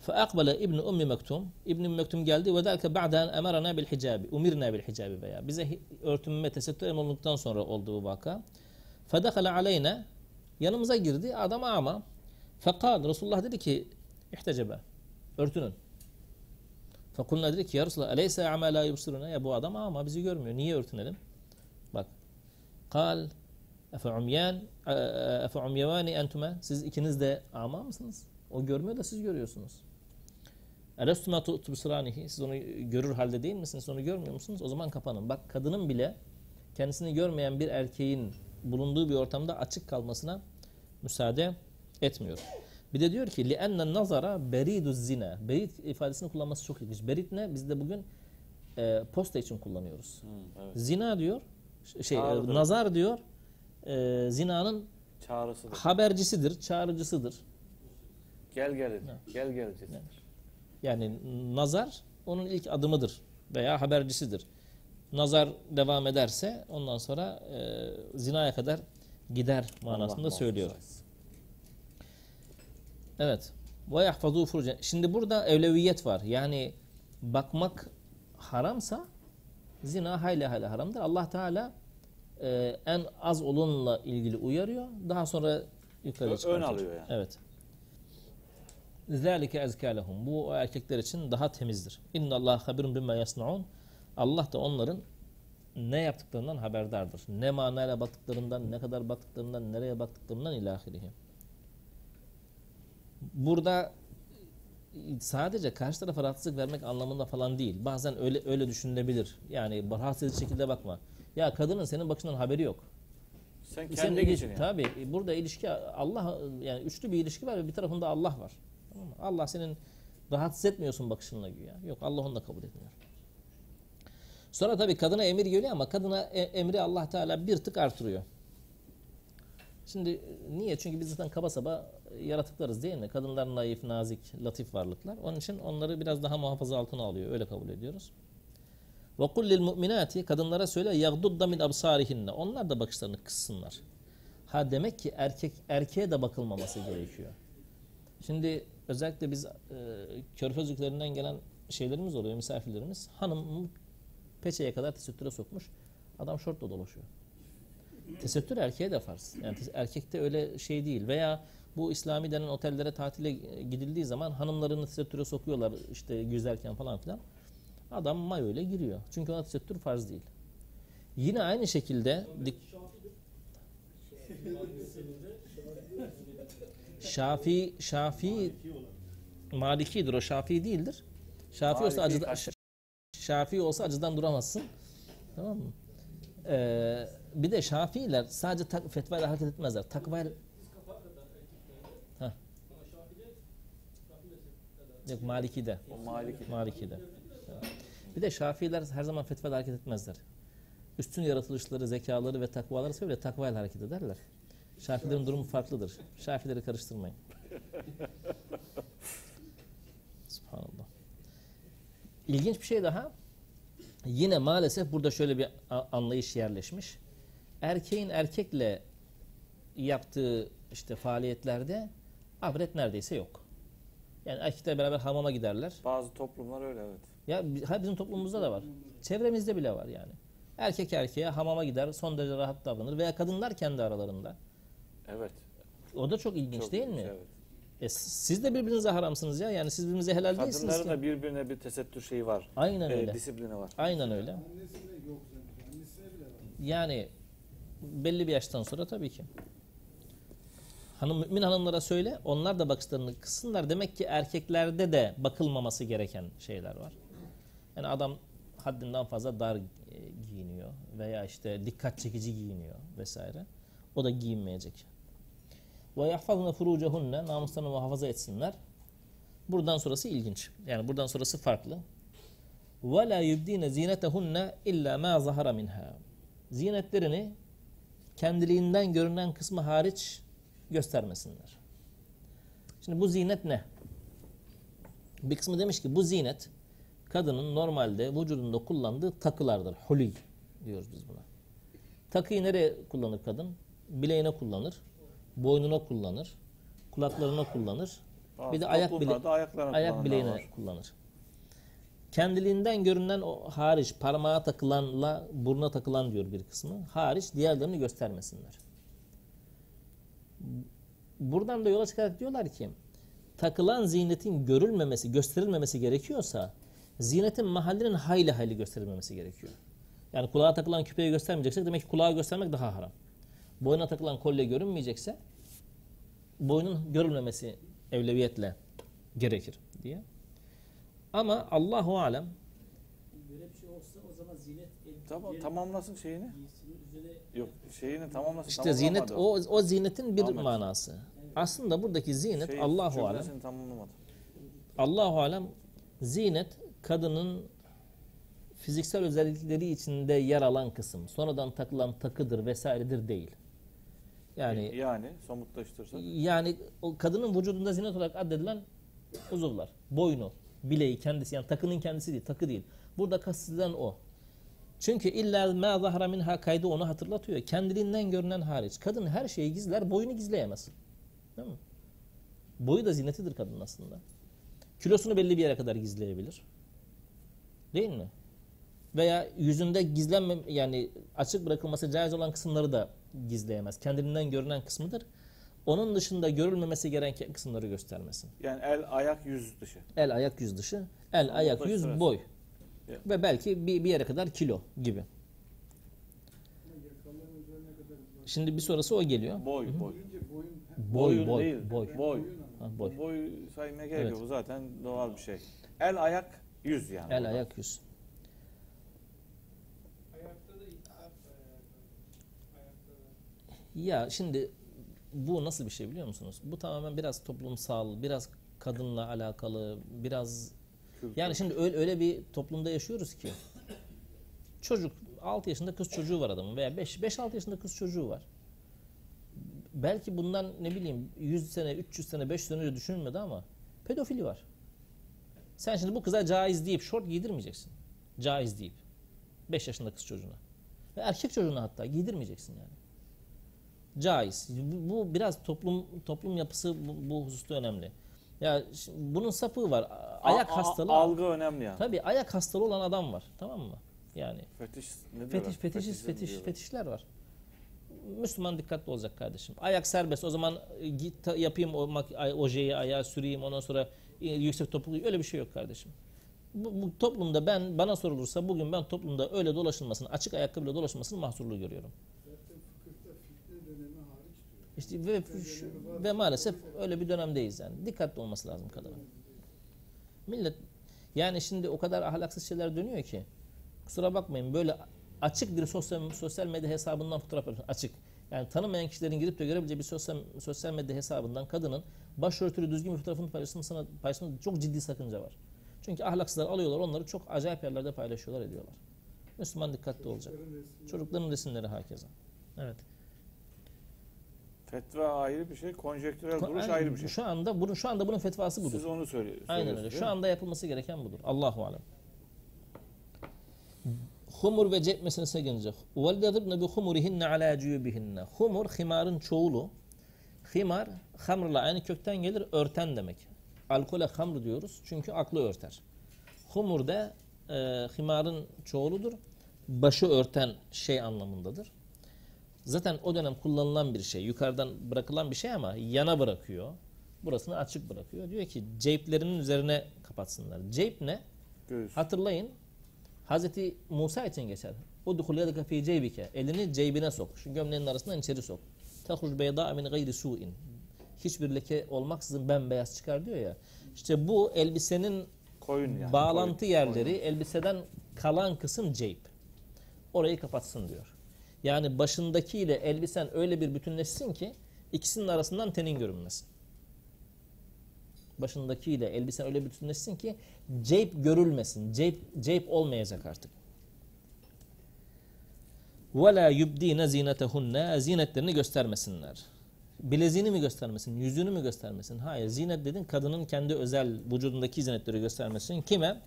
فأقبل ابن أم مكتوم İbn Ümmü Mektum geldi ve ذلك بعد أن أمرنا بالحجاب umirna bil hicabi veya bize hi- örtünme tesettür emrolunduktan sonra oldu bu vaka. Fedekale aleyne yanımıza girdi. Adam ama. Fekal Resulullah dedi ki ihtecebe örtünün. Fekulna dedi ki ya Resulallah aleyse ama la ya bu adam ama bizi görmüyor. Niye örtünelim? Bak. Kal efe umyan efe umyevani entume siz ikiniz de ama mısınız? O görmüyor da siz görüyorsunuz. Elestüme tubsiranihi siz onu görür halde değil misiniz? Onu görmüyor musunuz? O zaman kapanın. Bak kadının bile kendisini görmeyen bir erkeğin bulunduğu bir ortamda açık kalmasına müsaade etmiyor. Bir de diyor ki لِأَنَّ nazara beridu zina. Berit ifadesini kullanması çok ilginç. Berit ne? Biz de bugün e, posta için kullanıyoruz. Hı, evet. Zina diyor, ş- şey e, Çağrıdır. nazar diyor, e, zinanın Çağrısıdır. habercisidir, çağrıcısıdır. Gel gel. Gel gel. dedi. Yani nazar onun ilk adımıdır veya habercisidir. nazar devam ederse ondan sonra e, zinaya kadar gider manasında Allah söylüyor. Muhafız. Evet. Ve yahfazu furucen. Şimdi burada evleviyet var. Yani bakmak haramsa zina hayli hayli haramdır. Allah Teala e, en az olanla ilgili uyarıyor. Daha sonra yukarı çıkartıyor. Ön alıyor yani. Evet. Zalike ezkâ Bu erkekler için daha temizdir. İnna Allah habirun bimma yasnaun. Allah da onların ne yaptıklarından haberdardır. Ne manayla baktıklarından, ne kadar baktıklarından, nereye baktıklarından ilahirihi. Burada sadece karşı tarafa rahatsızlık vermek anlamında falan değil. Bazen öyle öyle düşünülebilir. Yani rahatsız edici şekilde bakma. Ya kadının senin bakışından haberi yok. Sen kendi için yani. Tabii burada ilişki Allah yani üçlü bir ilişki var ve bir tarafında Allah var. Tamam mı? Allah senin rahatsız etmiyorsun bakışınla güya. Yok Allah onu da kabul etmiyor. Sonra tabii kadına emir geliyor ama kadına e- emri Allah Teala bir tık artırıyor. Şimdi niye? Çünkü biz zaten kaba saba yaratıklarız değil mi? Kadınlar naif, nazik, latif varlıklar. Onun için onları biraz daha muhafaza altına alıyor. Öyle kabul ediyoruz. Ve kul lil mu'minati kadınlara söyle yagdudda min absarihinne. Onlar da bakışlarını kıssınlar. Ha demek ki erkek erkeğe de bakılmaması gerekiyor. Şimdi özellikle biz e, körfez ülkelerinden gelen şeylerimiz oluyor, misafirlerimiz. Hanım peçeye kadar tesettüre sokmuş. Adam şortla dolaşıyor. Tesettür erkeğe de farz. Yani erkekte öyle şey değil. Veya bu İslami denen otellere tatile gidildiği zaman hanımlarını tesettüre sokuyorlar işte yüzerken falan filan. Adam mayo ile giriyor. Çünkü ona tesettür farz değil. Yine aynı şekilde Şafi Şafi Malikidir o Şafi değildir. Şafi olsa acıda, kaç- Şafi olsa acıdan duramazsın. Tamam mı? Ee, bir de Şafiiler sadece tak, fetvayla hareket etmezler. Takvayla Heh. Yok Maliki'de. O Maliki. Maliki'de. Bir de Şafiiler her zaman fetvayla hareket etmezler. Üstün yaratılışları, zekaları ve takvaları sebebiyle takvayla hareket ederler. Şafilerin durumu farklıdır. Şafileri karıştırmayın. *laughs* Subhanallah. İlginç bir şey daha. Yine maalesef burada şöyle bir anlayış yerleşmiş. Erkeğin erkekle yaptığı işte faaliyetlerde avret neredeyse yok. Yani erkekler beraber hamama giderler. Bazı toplumlar öyle evet. Ya bizim toplumumuzda da var. Çevremizde bile var yani. Erkek erkeğe hamama gider, son derece rahat davranır veya kadınlar kendi aralarında. Evet. O da çok ilginç Çok değil ilginç, mi? Evet. E, siz de birbirinize haramsınız ya. Yani siz birbirinize helal değilsiniz Kadınların ki. da birbirine bir tesettür şeyi var. Aynen Ee, öyle. disiplini var. Aynen öyle. Annesinde yok sanki. Annesine bile var. Yani belli bir yaştan sonra tabii ki. Hanım mümin hanımlara söyle, onlar da bakışlarını kıssınlar. Demek ki erkeklerde de bakılmaması gereken şeyler var. Yani adam haddinden fazla dar e, giyiniyor veya işte dikkat çekici giyiniyor vesaire. O da giyinmeyecek. Ve yahfazna furucehunne namuslarını muhafaza etsinler. Buradan sonrası ilginç. Yani buradan sonrası farklı. Ve la yubdine zinetehunne illa ma zahara minha. Zinetlerini kendiliğinden görünen kısmı hariç göstermesinler. Şimdi bu zinet ne? Bir kısmı demiş ki bu zinet kadının normalde vücudunda kullandığı takılardır. Huli diyoruz biz buna. Takıyı nereye kullanır kadın? Bileğine kullanır, boynuna kullanır, kulaklarına kullanır, Bazı bir de ayak bile ayak bileğine var. kullanır. Kendiliğinden görünen o hariç parmağa takılanla buruna takılan diyor bir kısmı. Hariç diğerlerini göstermesinler. Buradan da yola çıkarak diyorlar ki takılan ziynetin görülmemesi, gösterilmemesi gerekiyorsa ziynetin mahallinin hayli hayli gösterilmemesi gerekiyor. Yani kulağa takılan küpeyi göstermeyeceksek demek ki kulağı göstermek daha haram. Boyuna takılan kolye görünmeyecekse boynun görülmemesi evleviyetle gerekir diye. Ama Allahu alem Böyle bir şey olsa o zaman zinet Tamam, tamamlasın şeyini. Yok şeyini tamamlasın. işte zinet o o zinetin bir Ahmet. manası. Aslında buradaki zinet Şey, Allahu alem. Allahu alem zinet kadının fiziksel özellikleri içinde yer alan kısım. Sonradan takılan takıdır vesairedir değil. Yani Yani somutlaştırsak. yani o kadının vücudunda zinet olarak addedilen uzuvlar. Boynu, bileği kendisi yani takının kendisi değil, takı değil. Burada kastedilen o. Çünkü illa ma zahara minha kaydı onu hatırlatıyor. Kendiliğinden görünen hariç. Kadın her şeyi gizler, boyunu gizleyemez. Değil mi? Boyu da zinetidir kadının aslında. Kilosunu belli bir yere kadar gizleyebilir. Değil mi? Veya yüzünde gizlenme yani açık bırakılması caiz olan kısımları da gizleyemez. Kendiliğinden görünen kısmıdır. Onun dışında görülmemesi gereken kısımları göstermesin. Yani el, ayak, yüz dışı. El, ayak, yüz dışı. El, ayak, yüz, Somutlaştırırız. boy. Ya. Ve belki bir, bir yere kadar kilo gibi. Şimdi bir sonrası o geliyor. Boy, boy. Görünce boyun Boy, Boyun boy, değil. boy. Boy. Ha, boy. Boy saymaya gerek Evet. yok. Zaten doğal bir şey. El, ayak, yüz yani. El, burada. ayak, yüz. ayakta da iltihap var ayakta. Ayakta da. Ya şimdi bu nasıl bir şey biliyor musunuz? Bu tamamen biraz toplumsal, biraz kadınla alakalı, biraz Kültür. yani şimdi öyle, öyle bir toplumda yaşıyoruz ki çocuk 6 yaşında kız çocuğu var adamın veya 5 5 6 yaşında kız çocuğu var. Belki bundan ne bileyim 100 sene, 300 sene, 500 sene önce düşünülmedi ama pedofili var. Sen şimdi bu kıza caiz deyip şort giydirmeyeceksin. Caiz deyip 5 yaşında kız çocuğuna. Ve erkek çocuğuna hatta giydirmeyeceksin yani caiz. Bu, bu biraz toplum toplum yapısı bu, bu hususta önemli. Ya şimdi bunun sapığı var. Ayak A- hastalığı. Algı önemli yani. Tabii ayak hastalığı olan adam var. Tamam mı? Yani Fetiş, ne diyorlar? fetiş Fetişizm fetiş diyorlar. fetişler var. Müslüman dikkatli olacak kardeşim. Ayak serbest. O zaman e, git yapayım o ojeyi ayağa süreyim ondan sonra e, yüksek topuklu öyle bir şey yok kardeşim. Bu, bu toplumda ben bana sorulursa bugün ben toplumda öyle dolaşılmasını, açık ayakkabıyla dolaşılmasını mahsurlu görüyorum. Zaten fıkıhta fitne dönemi hariç diyor. İşte ve, şu- ve maalesef öyle bir dönemdeyiz yani. Dikkatli olması lazım kadına. Millet yani şimdi o kadar ahlaksız şeyler dönüyor ki kusura bakmayın böyle açık bir sosyal sosyal medya hesabından fotoğraf. Açık. Yani tanımayan kişilerin girip de görebileceği bir sosyal sosyal medya hesabından kadının başörtülü düzgün bir fotoğrafını paylaşmasına, paylaşmasında çok ciddi sakınca var. Çünkü ahlaksızlar alıyorlar onları çok acayip yerlerde paylaşıyorlar ediyorlar. Müslüman dikkatli olacak. Çocukların resimleri hakeza. Evet. Fetva ayrı bir şey, konjektürel duruş Aynen, ayrı bir şey. Şu anda bunun şu anda bunun fetvası budur. Siz onu söylüyorsunuz. Aynen öyle. Şu anda yapılması gereken budur. Allahu alem. Humur ve cep meselesine gelince. وَلْيَضْرِبْنَ بِخُمُرِهِنَّ عَلَى جُيُوبِهِنَّ Humur, himarın çoğulu. Himar, hamrla aynı kökten gelir, örten demek. Alkole hamr diyoruz çünkü aklı örter. Humur da e, himarın çoğuludur. Başı örten şey anlamındadır. Zaten o dönem kullanılan bir şey. Yukarıdan bırakılan bir şey ama yana bırakıyor. Burasını açık bırakıyor. Diyor ki ceplerinin üzerine kapatsınlar. Ceyp ne? Göğüs. Hatırlayın. Hazreti Musa için geçer. Udhul yedeke fi ceybike. Elini ceybine sok. Şu gömleğin arasından içeri sok. Tahruc beyda min gayri su'in. Hiçbir leke olmaksızın bembeyaz çıkar diyor ya. İşte bu elbisenin Koyun yani. bağlantı koyun. yerleri elbiseden kalan kısım ceyp. Orayı kapatsın diyor. Yani başındakiyle elbisen öyle bir bütünleşsin ki ikisinin arasından tenin görünmesin. Başındakiyle elbisen öyle bir bütünleşsin ki ceyp görülmesin. Ceyp, ceyp olmayacak artık. وَلَا يُبْد۪ينَ زِينَتَهُنَّ Zinetlerini göstermesinler. Bileziğini mi göstermesin, yüzünü mü göstermesin? Hayır, zinet dedin kadının kendi özel vücudundaki zinetleri göstermesin. Kime?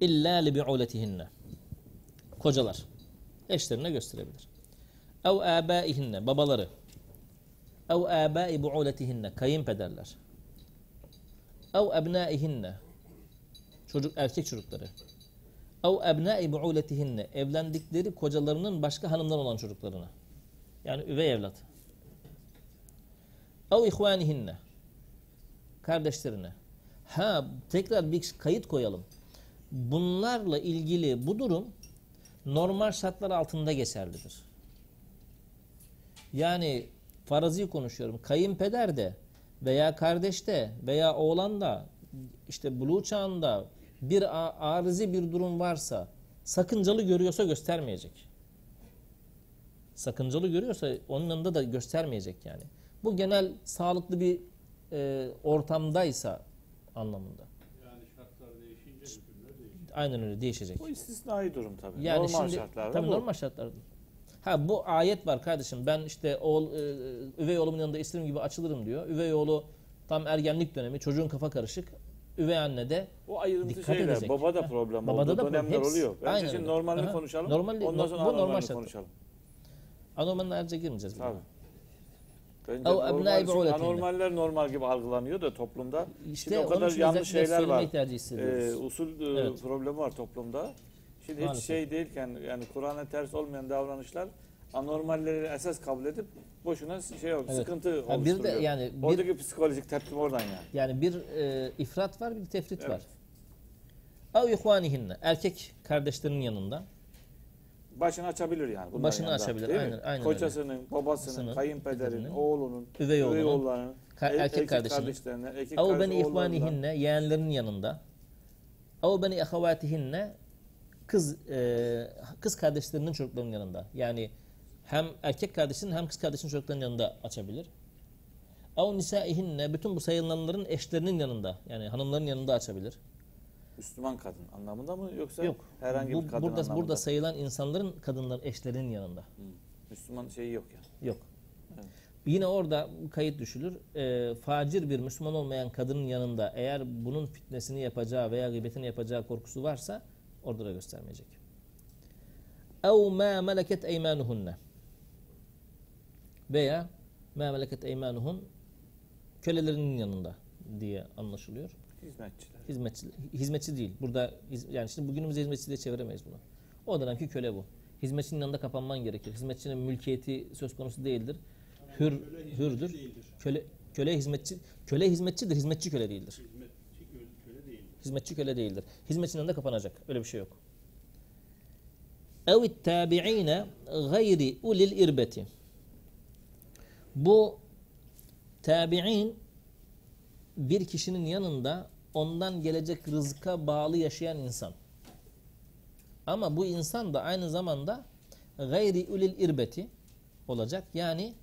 İlla li bi'uletihinne. Kocalar. Eşlerine gösterebilir. Ev âbâihinne. Babaları. Ev âbâi bu'uletihinne. Kayınpederler. Ev ebnâihinne. Çocuk, erkek çocukları. Ev ebnâi bu'uletihinne. Evlendikleri kocalarının başka hanımdan olan çocuklarına. Yani üvey evlat. Ev ihvanihinne. Kardeşlerine. Ha tekrar bir kayıt koyalım. Bunlarla ilgili bu durum normal şartlar altında geçerlidir. Yani farazi konuşuyorum. Kayınpeder de veya kardeş de veya oğlan da işte buluğ çağında bir a- arızi bir durum varsa sakıncalı görüyorsa göstermeyecek. Sakıncalı görüyorsa onun yanında da göstermeyecek yani. Bu genel sağlıklı bir e, ortamdaysa anlamında. Yani şartlar değişince hükümler değişir. Aynen öyle değişecek. Bu istisnai durum tabii. Yani normal şimdi, şartlarda tabii bu. normal şartlarda. Ha bu ayet var kardeşim. Ben işte oğul, e, üvey oğlumun yanında istediğim gibi açılırım diyor. Üvey oğlu tam ergenlik dönemi. Çocuğun kafa karışık. Üvey anne de O ayrıntı Dikkat şeyler. edecek. Baba da problem Babada olduğu da dönemler hepsi- oluyor. Bence Aynen şimdi normalini Aha. konuşalım. Normal- ondan sonra bu normal konuşalım. anormalına ayrıca girmeyeceğiz. buna. Bence Ev normal, bu'uletihne. anormaller normal gibi algılanıyor da toplumda. İşte Şimdi o kadar yanlış şeyler var. Ee, usul e, Evet. problemi var toplumda. Şimdi Maalesef. hiç şey değilken yani Kur'an'a ters olmayan davranışlar anormalleri esas kabul edip boşuna şey yok, Evet. sıkıntı bir oluşturuyor. de yani bir, Oradaki psikolojik tepkim oradan yani. yani bir e, ifrat var bir tefrit Evet. var. Ev ihvanihinne. Erkek kardeşlerinin yanında. Başını açabilir yani. bunların Başını yanında, açabilir, aynen- aynen Kocasının, babasının, Babasının, kayınpederinin, pederinin, oğlunun, üvey oğullarının, ka- er- erkek kardeşinin. kardeşlerine, erkek kardeş beni ihvanihinne. Yeğenlerinin yanında. Ev beni ehevatihinne. Kız, e, kız kardeşlerinin çocuklarının yanında. Yani hem erkek kardeşinin hem kız kardeşinin çocuklarının yanında açabilir. Ev nisaihinne. Bütün bu sayılanların eşlerinin yanında. Yani hanımların yanında açabilir. Müslüman kadın anlamında mı yoksa Yok. herhangi Bu- bir kadın burada, anlamında? burada sayılan insanların kadınların eşlerinin yanında. Müslüman şeyi yok yani. Yok. Evet. Yine orada kayıt düşülür. Ee, facir bir Müslüman olmayan kadının yanında eğer bunun fitnesini yapacağı veya gıybetini yapacağı korkusu varsa orada da göstermeyecek. اَوْ مَا مَلَكَتْ اَيْمَانُهُنَّ Veya مَا مَلَكَتْ اَيْمَانُهُنْ kölelerinin yanında diye anlaşılıyor. Hizmetçiler. Hizmetçi, hizmetçi değil. Burada yani şimdi bugünümüz hizmetçi diye çeviremeyiz bunu. O dönemki köle bu. Hizmetçinin yanında kapanman gerekir. Hizmetçinin mülkiyeti söz konusu değildir. Hür hürdür. Köle köle hizmetçi köle hizmetçidir, hizmetçi köle değildir. Hizmetçi köle, köle değil. Hizmetçi köle değildir. Hizmetçinin yanında kapanacak. Öyle bir şey yok. Evit tabi'ine gayri ulil irbeti. Bu tabi'in bir kişinin yanında ondan gelecek rızka bağlı yaşayan insan. Ama bu insan da aynı zamanda gayri ulil irbeti olacak. Yani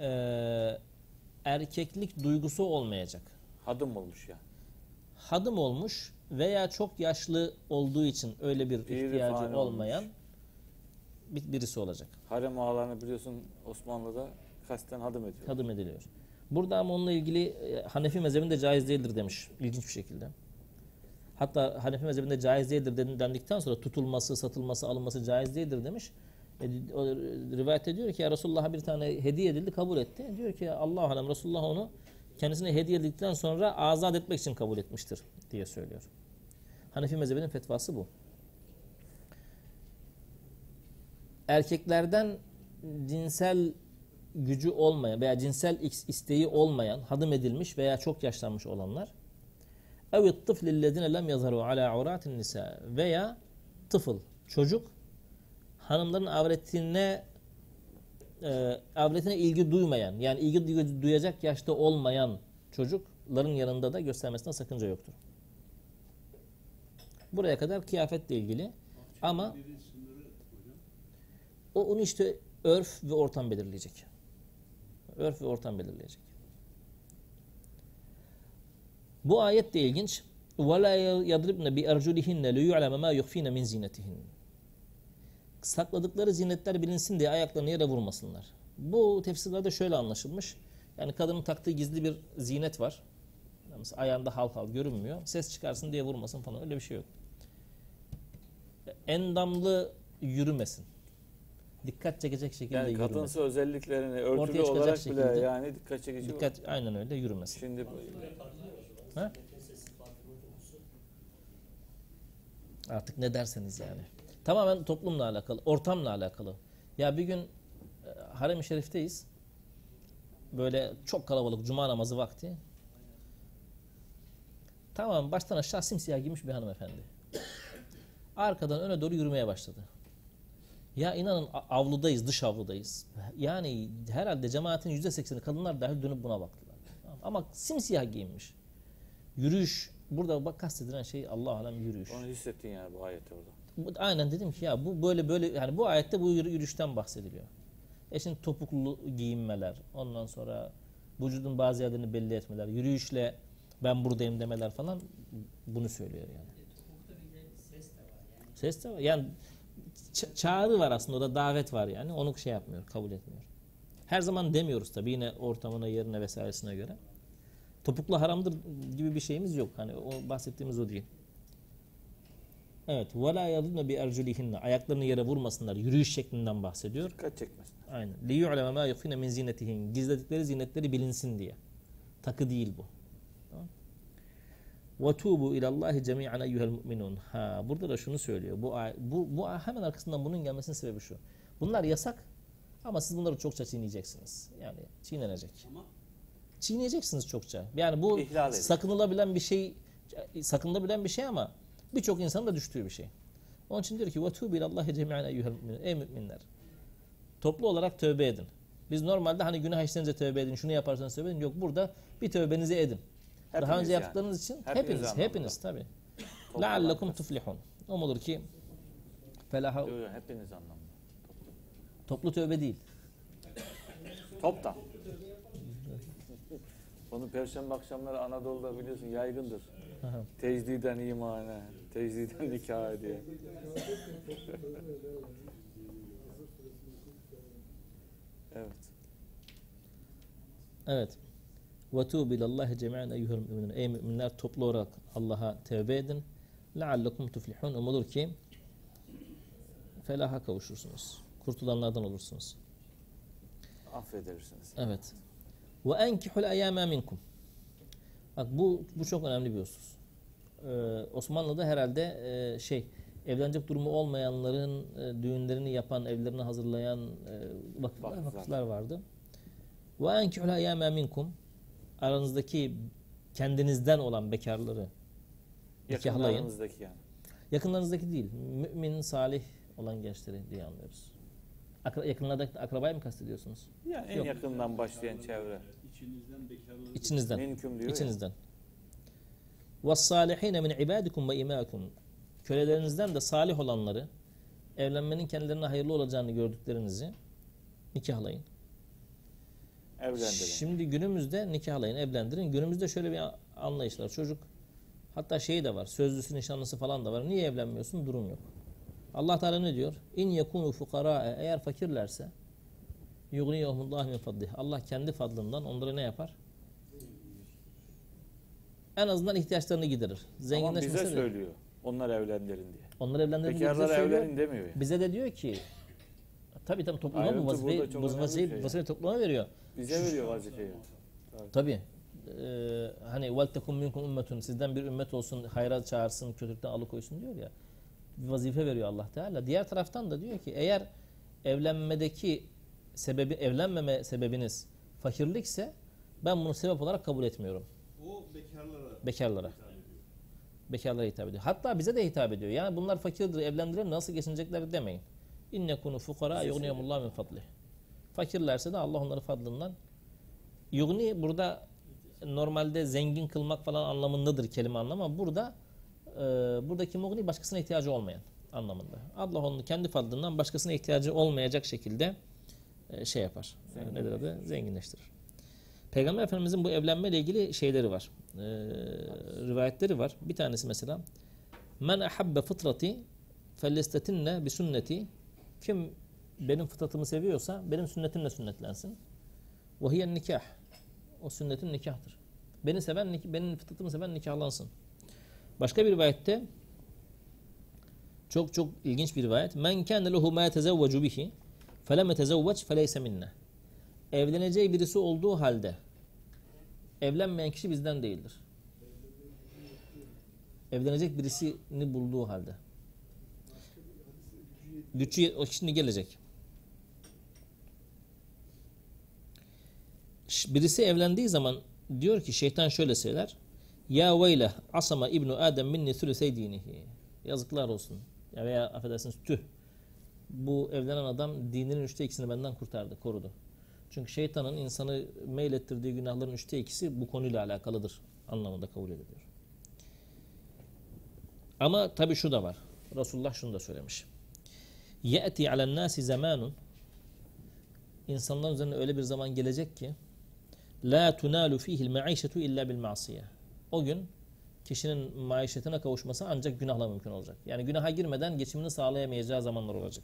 eee, erkeklik duygusu olmayacak Hadım olmuş ya. hadım olmuş veya çok yaşlı olduğu için öyle bir ihtiyacı olmayan bir, birisi olacak. Harem ağalarını biliyorsun Osmanlı'da kasten hadım ediyor. Hadım ediliyor. Burada ama onunla ilgili e, Hanefi mezhebinde caiz değildir demiş ilginç bir şekilde. Hatta Hanefi mezhebinde caiz değildir den- dendikten sonra tutulması, satılması, alınması caiz değildir demiş. E, o, rivayet ediyor ki ya Resulullah'a bir tane hediye edildi kabul etti. Diyor ki Allah alem Resulullah onu kendisine hediye edildikten sonra azat etmek için kabul etmiştir diye söylüyor. Hanefi mezhebinin fetvası bu. Erkeklerden cinsel gücü olmayan veya cinsel is- isteği olmayan, hadım edilmiş veya çok yaşlanmış olanlar evet tıflillezine lem yazharu ala auratin nisa veya tıfıl, çocuk hanımların avretine e, avretine ilgi duymayan yani ilgi duy- duyacak yaşta olmayan çocukların yanında da göstermesine sakınca yoktur. Buraya kadar kıyafetle ilgili ama o onu işte örf ve ortam belirleyecek. Örf ve ortam belirleyecek. Bu ayet de ilginç. وَلَا يَضْرِبْنَ بِاَرْجُلِهِنَّ لِيُعْلَمَ مَا يُخْفِينَ مِنْ زِينَتِهِنَّ Sakladıkları zinetler bilinsin diye ayaklarını yere vurmasınlar. Bu tefsirlerde şöyle anlaşılmış. Yani kadının taktığı gizli bir zinet var. Yani mesela ayağında hal hal görünmüyor. Ses çıkarsın diye vurmasın falan öyle bir şey yok. Endamlı yürümesin. Dikkat çekecek şekilde Yani yürümesin. kadınsı özelliklerini örtülü Ortaya çıkacak olarak şekilde bile yani dikkat çekici. Dikkat aynen öyle yürümesin. Şimdi Ha? Artık ne derseniz yani. Tamamen toplumla alakalı, ortamla alakalı. Ya bir gün e, harem-i şerifteyiz. Böyle çok kalabalık cuma namazı vakti. Tamam baştan aşağı simsiyah giymiş bir hanımefendi. Arkadan öne doğru yürümeye başladı. Ya inanın avludayız, dış avludayız. Yani herhalde cemaatin yüzde sekseni kadınlar dahi dönüp buna baktılar. Ama simsiyah giyinmiş. Yürüyüş, burada bak kastedilen şey Allah alem yürüyüş. onu hissettin yani bu ayet orada. Aynen dedim ki ya bu böyle böyle yani bu ayette bu yürü- yürüyüşten bahsediliyor. E şimdi topuklu giyinmeler, ondan sonra vücudun bazı yerlerini belli etmeler, yürüyüşle ben buradayım demeler falan bunu söylüyor yani. De ses de var yani. Ses de var. Yani çağrı var aslında orada davet var yani. Onu şey yapmıyor, kabul etmiyor. Her zaman demiyoruz tabii yine ortamına, yerine vesairesine göre. Topuklu haramdır gibi bir şeyimiz yok. Hani o bahsettiğimiz o değil. Evet. وَلَا يَضُنَّ بِاَرْجُلِهِنَّ Ayaklarını yere vurmasınlar. Yürüyüş şeklinden bahsediyor. Dikkat çekmesin. Aynen. لِيُعْلَمَ مَا يُخْفِينَ مِنْ زِينَتِهِنْ Gizledikleri zinetleri bilinsin diye. Takı değil bu. Tamam. وَتُوبُوا اِلَى اللّٰهِ جَمِيعًا اَيُّهَا الْمُؤْمِنُونَ Ha, burada da şunu söylüyor. Bu, ay- bu, bu ay- hemen arkasından bunun gelmesinin sebebi şu. Bunlar yasak ama siz bunları çokça çiğneyeceksiniz. Yani çiğnenecek. Ama Çiğneyeceksiniz çokça. Yani bu İhlal edin. sakınılabilen bir şey sakınılabilen bir şey ama birçok insanın da düştüğü bir şey. Onun için diyor ki وَتُوبِ اللّٰهِ جَمِيعًا اَيُّهَا الْمُؤْمِنُونَ Ey müminler. Toplu olarak tövbe edin. Biz normalde hani günah işlerince tövbe edin, şunu yaparsanız tövbe edin. Yok burada bir tövbenizi edin. Daha Hepiniz önce yani. yaptıklarınız için Hepiniz hepiniz, anlamında. hepiniz tabi. Toplu لَعَلَّكُمْ olarak. tuflihun. Umulur ki felaha Yok, yok, hepiniz anlamda. toplu tövbe değil. Toptan. Onu perşembe akşamları Anadolu'da biliyorsun yaygındır. Aha. Tecdiden imana, tecdiden nikaha diye. evet. Evet. Ve tuğbu ilallahi cemi'en eyyuhel müminun. Ey müminler toplu olarak Allah'a tevbe edin. Leallekum tuflihun. Umulur ki felaha kavuşursunuz. Kurtulanlardan olursunuz. Affedersiniz. Evet. Ve enkihul eyyâme minkum. Bak bu, bu çok önemli bir husus. Ee, Osmanlı'da herhalde e, şey evlenecek durumu olmayanların e, düğünlerini yapan, evlerini hazırlayan e, vakıflar, vakıflar vardı. Ve enkihul eyyâme minkum aranızdaki kendinizden olan bekarları nikahlayın. Yakınlarınızdaki yani. Yakınlarınızdaki değil, mümin, salih olan gençleri diye anlıyoruz. Akra, yakınlardaki akrabayı mı kastediyorsunuz? Yani en Yok. yakından başlayan çevre. İçinizden bekarları İçinizden. Mümkün diyor ya. İçinizden. وَالصَّالِحِينَ مِنْ عِبَادِكُمْ وَاِمَاكُمْ Kölelerinizden de salih olanları, evlenmenin kendilerine hayırlı olacağını gördüklerinizi nikahlayın. Evlendirin. Şimdi günümüzde nikahlayın, evlendirin. Günümüzde şöyle bir anlayış var. Çocuk hatta şey de var. Sözlüsü, nişanlısı falan da var. Niye evlenmiyorsun? Durum yok. Allah Teala ne diyor? İn yekunu fukara eğer fakirlerse yughniyahumullah min fadlih. Allah kendi fadlından onlara ne yapar? En azından ihtiyaçlarını giderir. Ama bize de. söylüyor. Onlar evlendirin diye. Onlar evlendirin diye bize söylüyor. demiyor yani. Bize de diyor ki tabii tabii topluma bu vazifeyi, vazifeyi, şey vazifeyi topluma veriyor. Bize veriyor vazifeyi. Tabii. Ee, hani vel tekum minkum ummetun sizden bir ümmet olsun hayra çağırsın kötülükten alıkoysun diyor ya. Bir vazife veriyor Allah Teala. Diğer taraftan da diyor ki eğer evlenmedeki sebebi evlenmeme sebebiniz fakirlikse ben bunu sebep olarak kabul etmiyorum o bekarlara bekarlara. hitap. Bekarlara hitap ediyor. Hatta bize de hitap ediyor. Yani bunlar fakirdir, evlendirelim nasıl geçinecekler demeyin. İnne kunu fukara yughniyumullah min fadli. Fakirlerse de Allah onları fadlından yugni burada normalde zengin kılmak falan anlamındadır kelime anlamı ama burada e, buradaki mugni başkasına ihtiyacı olmayan anlamında. Allah onu kendi fadlından başkasına ihtiyacı olmayacak şekilde e, şey yapar. E, nedir adı? Zenginleştirir. Peygamber Efendimizin bu evlenmeyle ilgili şeyleri var. E, rivayetleri var. Bir tanesi mesela Men ahabbe fıtrati fellestetinne bi sünneti kim benim fıtratımı seviyorsa benim sünnetimle sünnetlensin. Ve hiyen nikah. O sünnetin nikahtır. Beni seven, benim fıtratımı seven nikahlansın. Başka bir rivayette çok çok ilginç bir rivayet. Men kâne lehu mâ yetezevvecu bihi felem yetezevveç feleyse minne. Evleneceği birisi olduğu halde evlenmeyen kişi bizden değildir. Evlenecek birisini bulduğu halde. Gücü şimdi gelecek. Birisi evlendiği zaman diyor ki şeytan şöyle söyler. Ya veyle asama ibnu Adem minni thülüsey dinihi. Yazıklar olsun. Ya veya affedersiniz tüh. Bu evlenen adam dininin üçte ikisini benden kurtardı, korudu. Çünkü şeytanın insanı meylettirdiği günahların üçte ikisi bu konuyla alakalıdır anlamında kabul ediliyor. Ama tabi şu da var. Resulullah şunu da söylemiş. Ye'ti alen nasi zamanun İnsanların üzerine öyle bir zaman gelecek ki la tunalu fihi'l maişetu illa bil masiye. O gün kişinin maişetine kavuşması ancak günahla mümkün olacak. Yani günaha girmeden geçimini sağlayamayacağı zamanlar olacak.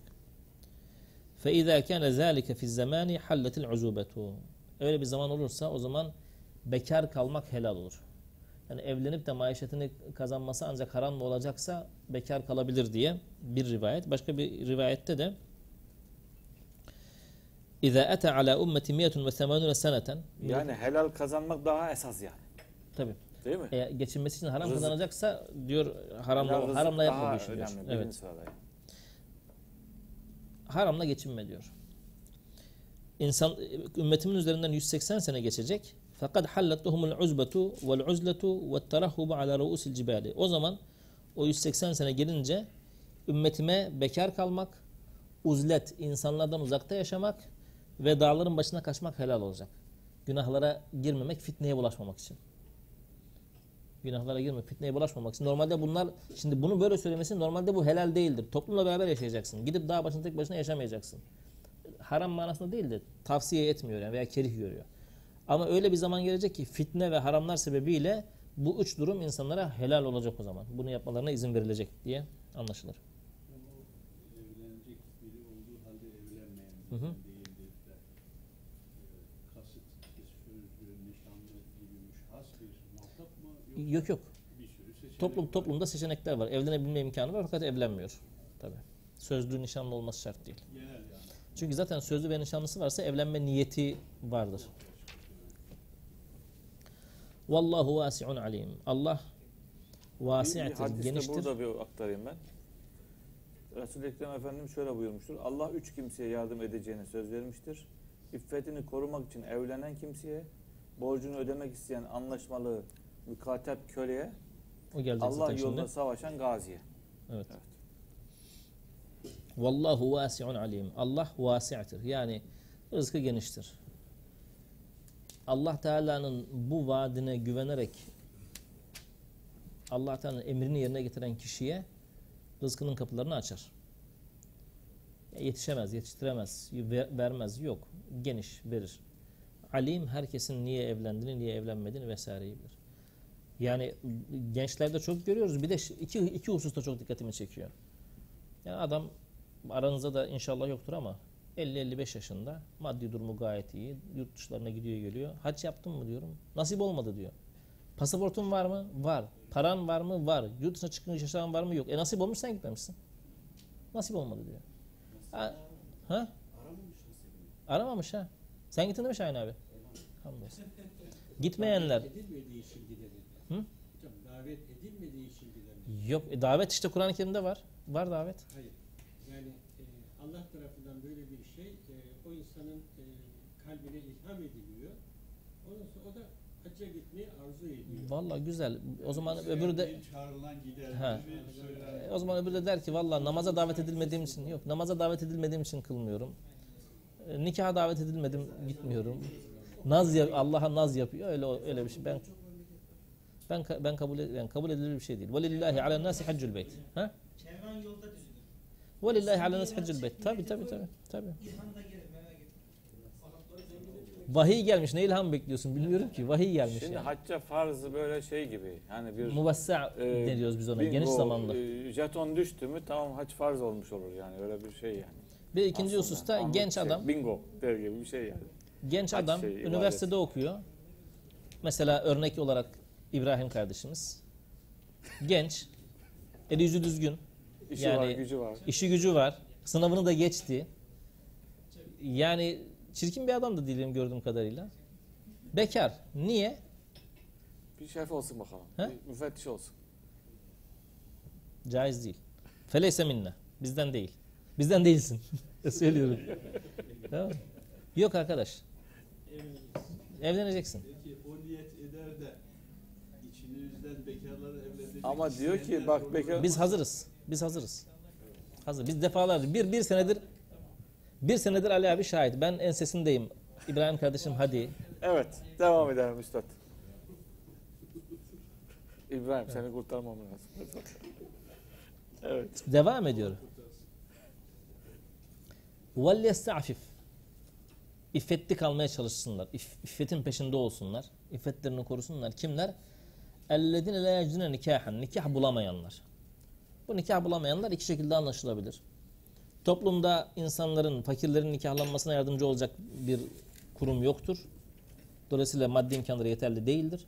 فَاِذَا كَانَ ذَٰلِكَ فِي الزَّمَانِ حَلَّتِ الْعُزُوبَةُ Öyle bir zaman olursa o zaman bekar kalmak helal olur. Yani evlenip de maişetini kazanması ancak haram mı olacaksa bekar kalabilir diye bir rivayet. Başka bir rivayette de İza ete ala ummeti miyetun ve semanuna seneten. Yani helal kazanmak daha esas yani. Tabi. Değil mi? E, geçinmesi için haram Rızık. kazanacaksa diyor haramla, haramla yapma bu işi diyor. Evet. Haramla geçinme diyor. İnsan, ümmetimin üzerinden 180 sene geçecek. Fakat hallattuhumul uzbetu vel uzletu ve terahhubu ala ruusil cibali. O zaman o 180 sene gelince ümmetime bekar kalmak, uzlet, insanlardan uzakta yaşamak ve dağların başına kaçmak helal olacak. Günahlara girmemek, fitneye bulaşmamak için. Günahlara girme, fitneye bulaşmamak için. Normalde bunlar, şimdi bunu böyle söylemesi normalde bu helal değildir. Toplumla beraber yaşayacaksın. Gidip dağ başına tek başına yaşamayacaksın. Haram manasında değil de tavsiye etmiyor yani veya kerih görüyor. Ama öyle bir zaman gelecek ki fitne ve haramlar sebebiyle bu üç durum insanlara helal olacak o zaman. Bunu yapmalarına izin verilecek diye anlaşılır. Yani o evlenecek biri olduğu halde evlenmeyen Hı hı. değildir de e, kasıt, sözlü, nişanlı gibi müşhas bir muhatap mı Yok yok Toplum toplumda seçenekler var. Evlenebilme imkanı var fakat evlenmiyor. Tabi. Sözlü nişanlı olması şart değil. Çünkü zaten sözlü ve nişanlısı varsa evlenme niyeti vardır. Vallahu vasi'un alim. Allah hadiste geniştir. burada bir aktarayım ben. Resul-i Ekrem Efendimiz şöyle buyurmuştur. Allah üç kimseye yardım edeceğine söz vermiştir. İffetini korumak için evlenen kimseye, borcunu ödemek isteyen anlaşmalı mükatep köleye, O gelecek Allah zaten yolunda şimdi. savaşan gaziye. Evet. Evet. Vallahu vasi'un alim. Allah vasi'tir. Yani rızkı geniştir. Allah Teala'nın bu vaadine güvenerek Allah Teala'nın emrini yerine getiren kişiye rızkının kapılarını açar. Yetişemez, yetiştiremez, ver- vermez. Yok. Geniş verir. Alim herkesin niye evlendiğini, niye evlenmediğini vesaireyi bilir. Yani gençlerde çok görüyoruz. Bir de iki, iki hususta çok dikkatimi çekiyor. Yani adam aranızda da inşallah yoktur ama 50-55 yaşında maddi durumu gayet iyi. Yurt dışlarına gidiyor geliyor. Hac yaptın mı diyorum. Nasip olmadı diyor. Pasaportun var mı? Var. Paran var mı? Var. Yurt dışına çıkmış yaşayan var mı? Yok. E nasip olmuş sen gitmemişsin. Nasip olmadı diyor. Ha? ha? Aramamış ha. Sen gittin değil mi Şahin abi? Hamdolsun. Gitmeyenler. Hı? Hocam davet edilmediği için gidelim. Yok. E, davet işte Kur'an-ı Kerim'de var. Var davet. Hayır. Yani e, Allah tarafından böyle bir şey e, o insanın e, kalbine ilham ediliyor. Ondan sonra o da hacca gitmeyi arzu ediyor. Vallahi güzel. O zaman öbürü de çağrılan gider Ha. gibi söyler. E, O zaman öbürü de der ki valla namaza davet edilmediğim için yok namaza davet edilmediğim için kılmıyorum. E, nikaha davet edilmedim gitmiyorum. Naz Allah'a naz yapıyor öyle öyle bir şey. Ben ben ben kabul yani kabul edilir bir şey değil. Velillahi ala nasi haccul beyt. Ha? Kervan yolda düzülür. Velillahi ala nasi haccul beyt. Tabi tabi tabi tabi. İlhan da gelir merak etme. Vahiy gelmiş. Ne ilham bekliyorsun bilmiyorum ki. Vahiy gelmiş Şimdi yani. hacca farzı böyle şey gibi. Yani bir Muvassa e, ne diyoruz biz ona? bingo, Geniş zamanlı. e, jeton düştü mü tamam hac farz olmuş olur yani öyle bir şey yani. Bir ikinci Aslında hususta genç şey, adam Bingo der gibi bir şey yani. Genç Hac adam şey, ibadet. üniversitede okuyor. Mesela örnek olarak İbrahim kardeşimiz. Genç. Eli yüzü düzgün. İşi Yani- var gücü var. işi gücü var. Sınavını da geçti. Yani çirkin bir adam da değilim gördüğüm kadarıyla. Bekar. Niye? Bir şef olsun bakalım. He? Bir müfettiş olsun. Caiz değil. Feleyse minne. Bizden değil. Bizden değilsin. *laughs* Söylüyorum. tamam. Yok arkadaş. Evleneceksin. Peki o niyet eder de içinizden bekarları evlendirecek Ama diyor ki isteyenler bak olur. bekar Biz hazırız. Biz hazırız. Hazır. Biz defalarca bir, bir senedir bir senedir Ali abi şahit. Ben ensesindeyim. İbrahim kardeşim hadi. Evet devam edelim üstad. İbrahim seni kurtarmam lazım. evet. Devam ediyor. وَلْيَسْتَعْفِفْ İffetli kalmaya çalışsınlar. İff- İffetin peşinde olsunlar. İffetlerini korusunlar. Kimler? اَلَّذِينَ لَا يَجْدُونَ nikahan Nikah bulamayanlar. Bu nikah bulamayanlar iki şekilde anlaşılabilir. Toplumda insanların, fakirlerin nikahlanmasına yardımcı olacak bir kurum yoktur. Dolayısıyla maddi imkanları yeterli değildir.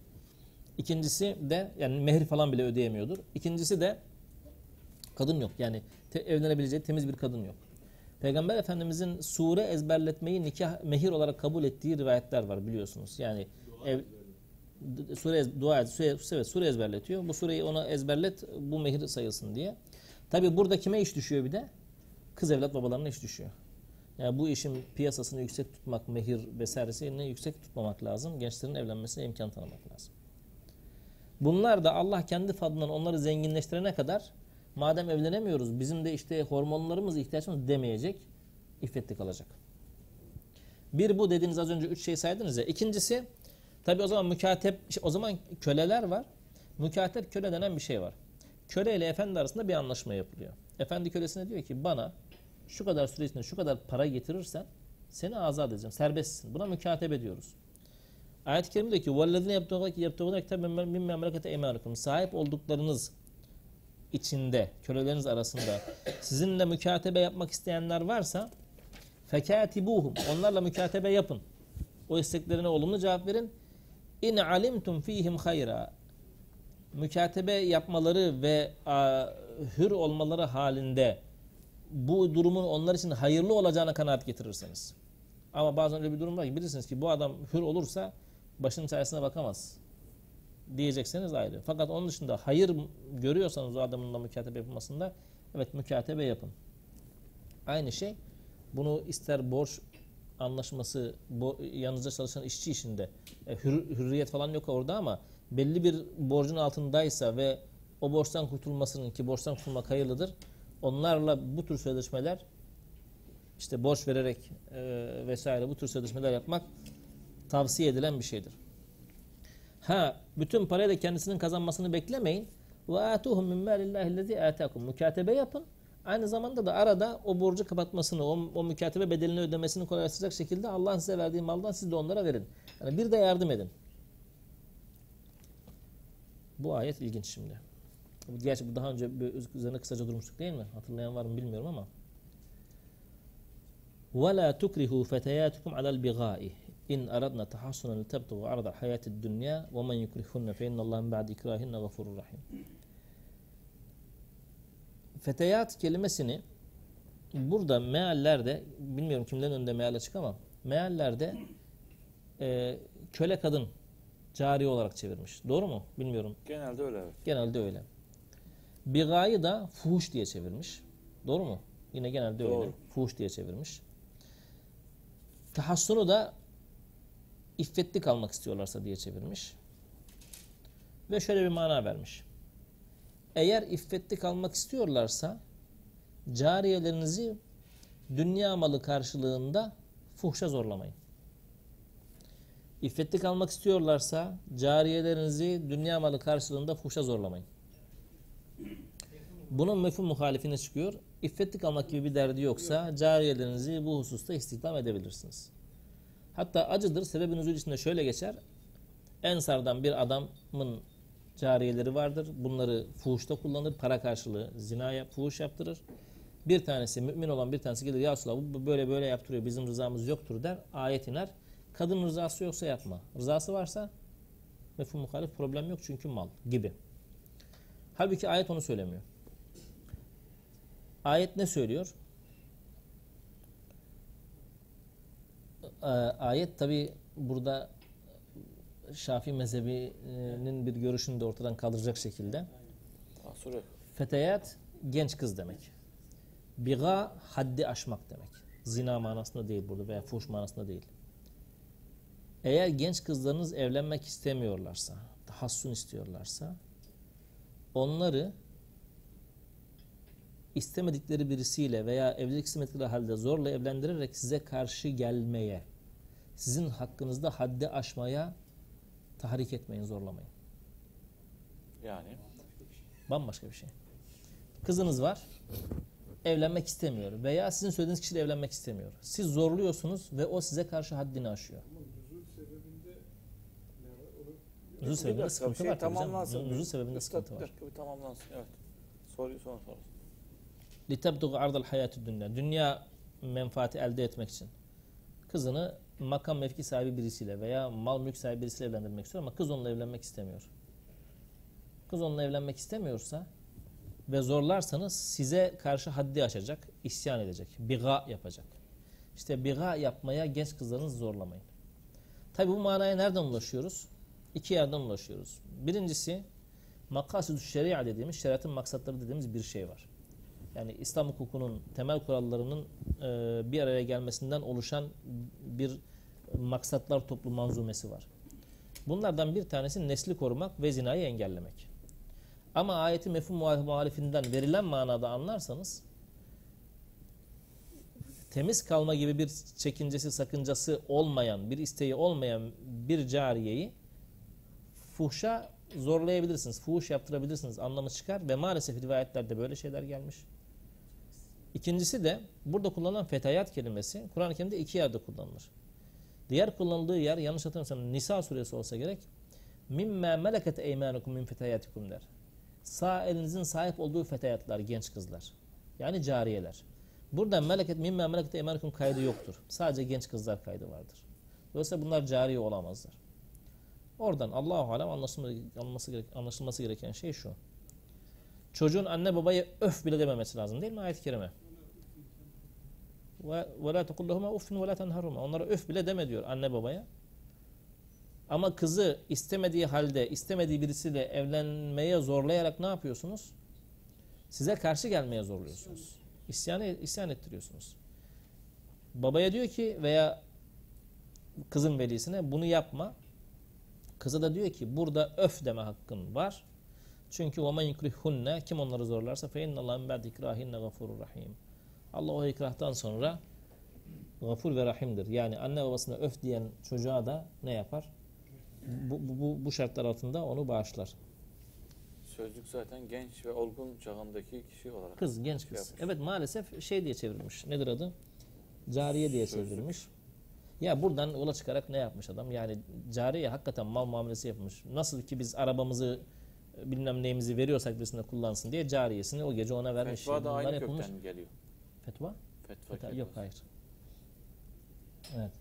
İkincisi de yani mehir falan bile ödeyemiyordur. İkincisi de kadın yok. Yani te- evlenebileceği temiz bir kadın yok. Peygamber Efendimizin sure ezberletmeyi nikah mehir olarak kabul ettiği rivayetler var biliyorsunuz. Yani ev, d- sure dua et, sure, sure, ezberletiyor. Bu sureyi ona ezberlet bu mehir sayılsın diye. Tabi burada kime iş düşüyor bir de? Kız evlat babalarına iş düşüyor. Yani bu işin piyasasını yüksek tutmak, mehir vesairesini yüksek tutmamak lazım. Gençlerin evlenmesine imkan tanımak lazım. Bunlar da Allah kendi fadlından onları zenginleştirene kadar madem evlenemiyoruz bizim de işte hormonlarımız ihtiyacımız demeyecek. iffetli kalacak. Bir bu dediğiniz az önce üç şey saydınız ya. İkincisi tabi o zaman mükatep o zaman köleler var. Mükatep köle denen bir şey var. Köle ile efendi arasında bir anlaşma yapılıyor. Efendi kölesine diyor ki bana şu kadar süre içinde şu kadar para getirirsen seni azat edeceğim. Serbestsin. Buna mükatebe diyoruz. Ayet-i Kerime diyor ki وَالَّذِينَ يَبْتَغُونَ كِتَابًا مِنْ مَمْلَكَةِ اَيْمَانِكُمْ Sahip olduklarınız içinde, köleleriniz arasında sizinle mükatebe yapmak isteyenler varsa fekatibuhum onlarla mükatebe yapın. O isteklerine olumlu cevap verin. İn alimtum fihim hayra. Mükatebe yapmaları ve a, hür olmaları halinde bu durumun onlar için hayırlı olacağına kanaat getirirseniz. Ama bazen öyle bir durum var ki bilirsiniz ki bu adam hür olursa başının çaresine bakamaz diyecekseniz ayrı. Fakat onun dışında hayır görüyorsanız o adamın da mükatebe yapılmasında Evet mükatebe yapın. Aynı şey bunu ister borç anlaşması bo, yanınızda çalışan işçi işinde e, hür- hürriyet falan yok orada ama belli bir borcun altındaysa ve o borçtan kurtulmasının ki borçtan kurtulmak hayırlıdır. Onlarla bu tür sözleşmeler işte borç vererek e, vesaire bu tür sözleşmeler yapmak tavsiye edilen bir şeydir. Ha bütün parayı da kendisinin kazanmasını beklemeyin. Ve atuhum min malillahi'llezî âtâkum. Mükatebe yapın. Aynı zamanda da arada o borcu kapatmasını, o, o mükatebe bedelini ödemesini kolaylaştıracak şekilde Allah'ın size verdiği maldan siz de onlara verin. Yani bir de yardım edin. Bu ayet ilginç şimdi. Gerçi bu daha önce bir üzerine kısaca durmuştuk değil mi? Hatırlayan var mı bilmiyorum ama. وَلَا تُكْرِهُ فَتَيَاتُكُمْ عَلَى الْبِغَاءِ إِنْ أَرَدْنَا تَحَصُّنًا لِتَبْتُغُوا عَرَضَ الْحَيَاةِ الدُّنْيَا وَمَنْ يُكْرِهُنَّ فَإِنَّ اللّٰهَ مِنْ بَعْدِ إِكْرَاهِنَّ غَفُورٌ رَحِيمٌ Feteyat kelimesini burada meallerde bilmiyorum kimlerin önünde meal açık ama meallerde e, köle kadın cari olarak çevirmiş. Doğru mu? Bilmiyorum. Genelde öyle evet. Genelde öyle. Bigayı da fuhuş diye çevirmiş. Doğru mu? Yine genelde öyle. Doğru. Fuhuş diye çevirmiş. Tahassunu da iffetli kalmak istiyorlarsa diye çevirmiş. Ve şöyle bir mana vermiş. Eğer iffetli kalmak istiyorlarsa cariyelerinizi dünya malı karşılığında fuhşa zorlamayın. İffetli kalmak istiyorlarsa cariyelerinizi dünya malı karşılığında fuhşa zorlamayın. Bunun mefhum muhalifine çıkıyor. İffetli kalmak gibi bir derdi yoksa cariyelerinizi bu hususta istihdam edebilirsiniz. Hatta acıdır sebebin nüzul içinde şöyle geçer. Ensardan bir adamın cariyeleri vardır. Bunları fuhuşta kullanır. Para karşılığı zinaya fuhuş yaptırır. Bir tanesi mümin olan bir tanesi gelir ya Resulallah bu böyle böyle yaptırıyor bizim rızamız yoktur der. Ayet iner. Kadın rızası yoksa yapma. Rızası varsa mefhum muhalif problem yok çünkü mal gibi. Halbuki ayet onu söylemiyor. Ayet ne söylüyor? Ee, ayet tabi burada Şafii mezhebinin bir görüşünü de ortadan kaldıracak şekilde. Feteyat genç kız demek. Biga haddi aşmak demek. Zina manasında değil burada veya fuhuş manasında değil. Eğer genç kızlarınız evlenmek istemiyorlarsa, tahassun istiyorlarsa onları istemedikleri birisiyle veya evlilik istemedikleri halde zorla evlendirerek size karşı gelmeye, sizin hakkınızda haddi aşmaya tahrik etmeyin, zorlamayın. Yani Bambaşka bir şey. Kızınız var, evlenmek istemiyor veya sizin söylediğiniz kişiyle evlenmek istemiyor. Siz zorluyorsunuz ve o size karşı haddini aşıyor. Ama nüzul sebebinde ne var? Onu Nüzul bir sebebinde dakika bir sıkıntı şey var tabii canım. tamamlansın. Nüzul sebebinde Bir sıkıntı dakika, var. Bir dakika bir tamamlansın evet. Soruyu sonra sorarız. لِتَبْدُغُ عَرْضَ الْحَيَاتِ dünya. Dünya menfaati elde etmek için. Kızını makam mevki sahibi birisiyle veya mal mülk sahibi birisiyle evlendirmek istiyor ama kız onunla evlenmek istemiyor. Kız onunla evlenmek istemiyorsa ve zorlarsanız size karşı haddi aşacak, isyan edecek, biga yapacak. İşte biga yapmaya genç kızlarınızı zorlamayın. Tabi bu manaya nereden ulaşıyoruz? İki yerden ulaşıyoruz. Birincisi makasüdü şeria dediğimiz, şeriatın maksatları dediğimiz bir şey var. Yani İslam hukukunun temel kurallarının e, bir araya gelmesinden oluşan bir maksatlar toplu manzumesi var. Bunlardan bir tanesi nesli korumak ve zinayı engellemek. Ama ayeti mefhum muhalifinden verilen manada anlarsanız temiz kalma gibi bir çekincesi, sakıncası olmayan, bir isteği olmayan bir cariyeyi fuhşa zorlayabilirsiniz. Fuhuş yaptırabilirsiniz. Anlamı çıkar ve maalesef rivayetlerde böyle şeyler gelmiş. İkincisi de burada kullanılan fetayat kelimesi Kur'an-ı Kerim'de iki yerde kullanılır. Diğer kullanıldığı yer yanlış hatırlamıyorsam Nisa suresi olsa gerek mimme meleket eymanukum min fetayatikum der. Sağ elinizin sahip olduğu fetayatlar, genç kızlar. Yani cariyeler. Burada meleket mimme meleket eymanukum kaydı yoktur. Sadece genç kızlar kaydı vardır. Dolayısıyla bunlar cariye olamazlar. Oradan Allahu alem anlaşılması, anlaşılması gereken şey şu. Çocuğun anne babaya öf bile dememesi lazım değil mi ayet-i kerime? Ve ve la tekulluhuma uffin ve la tenharuma. Onlara öf bile deme diyor anne babaya. Ama kızı istemediği halde istemediği birisiyle evlenmeye zorlayarak ne yapıyorsunuz? Size karşı gelmeye zorluyorsunuz. İsyan, isyan ettiriyorsunuz. Babaya diyor ki veya kızın velisine bunu yapma. Kıza da diyor ki burada öf deme hakkın var. Çünkü وَمَنْ يُكْرِهُنَّ Kim onları zorlarsa فَاِنَّ اللّٰهَ مِنْ بَعْدِ اِكْرَاهِنَّ غَفُورٌ rahim. Allah o ikrahtan sonra gafur ve rahimdir. Yani anne babasına öf diyen çocuğa da ne yapar? Bu, bu, bu, şartlar altında onu bağışlar. Sözlük zaten genç ve olgun çağındaki kişi olarak. Kız, genç şey kız. yapmış. Evet maalesef şey diye çevrilmiş. Nedir adı? Cariye diye Sözlük. çevrilmiş. Ya buradan yola çıkarak ne yapmış adam? Yani cariye hakikaten mal muamelesi yapmış. Nasıl ki biz arabamızı bilmem neyimizi veriyorsak birisine kullansın diye cariyesini o gece ona vermiş. Fetva da aynı yapılmış. kökten geliyor. Fetva? Fetva Fetva-. Yok hayır. Evet.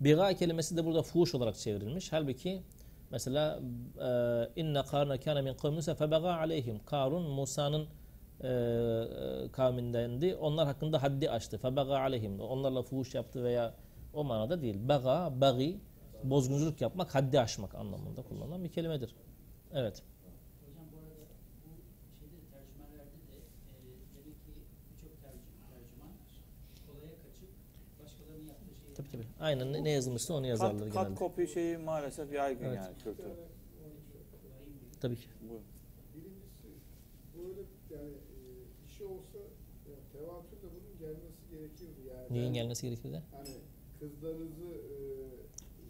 Biga kelimesi de burada fuhuş olarak çevrilmiş. Halbuki mesela e, inne karne kana min kavmi Musa febaga aleyhim. Karun Musa'nın e, e, kavmindendi. Onlar hakkında haddi aştı. Febaga aleyhim. Onlarla fuhuş yaptı veya o manada değil. Baga, bagi, bozgunculuk yapmak, haddi aşmak anlamında kullanılan bir kelimedir. Evet. Hocam bu arada bu şeyde tercümelerde de e, demek ki birçok tercüm, tercüman kolaya kaçıp başkalarının yaptığı şeyi Tabii tabii. Aynen ne, yazılmışsa onu yazarlar Kat, genelde. kat kopi şeyi maalesef yaygın Evet. yani kültür. Tabii ki. Bu. Birincisi böyle yani e, bir şey olsa yani tevatürle bunun gelmesi gerekiyordu yani. Neyin gelmesi gerekir de? Hani kızlarınızı e,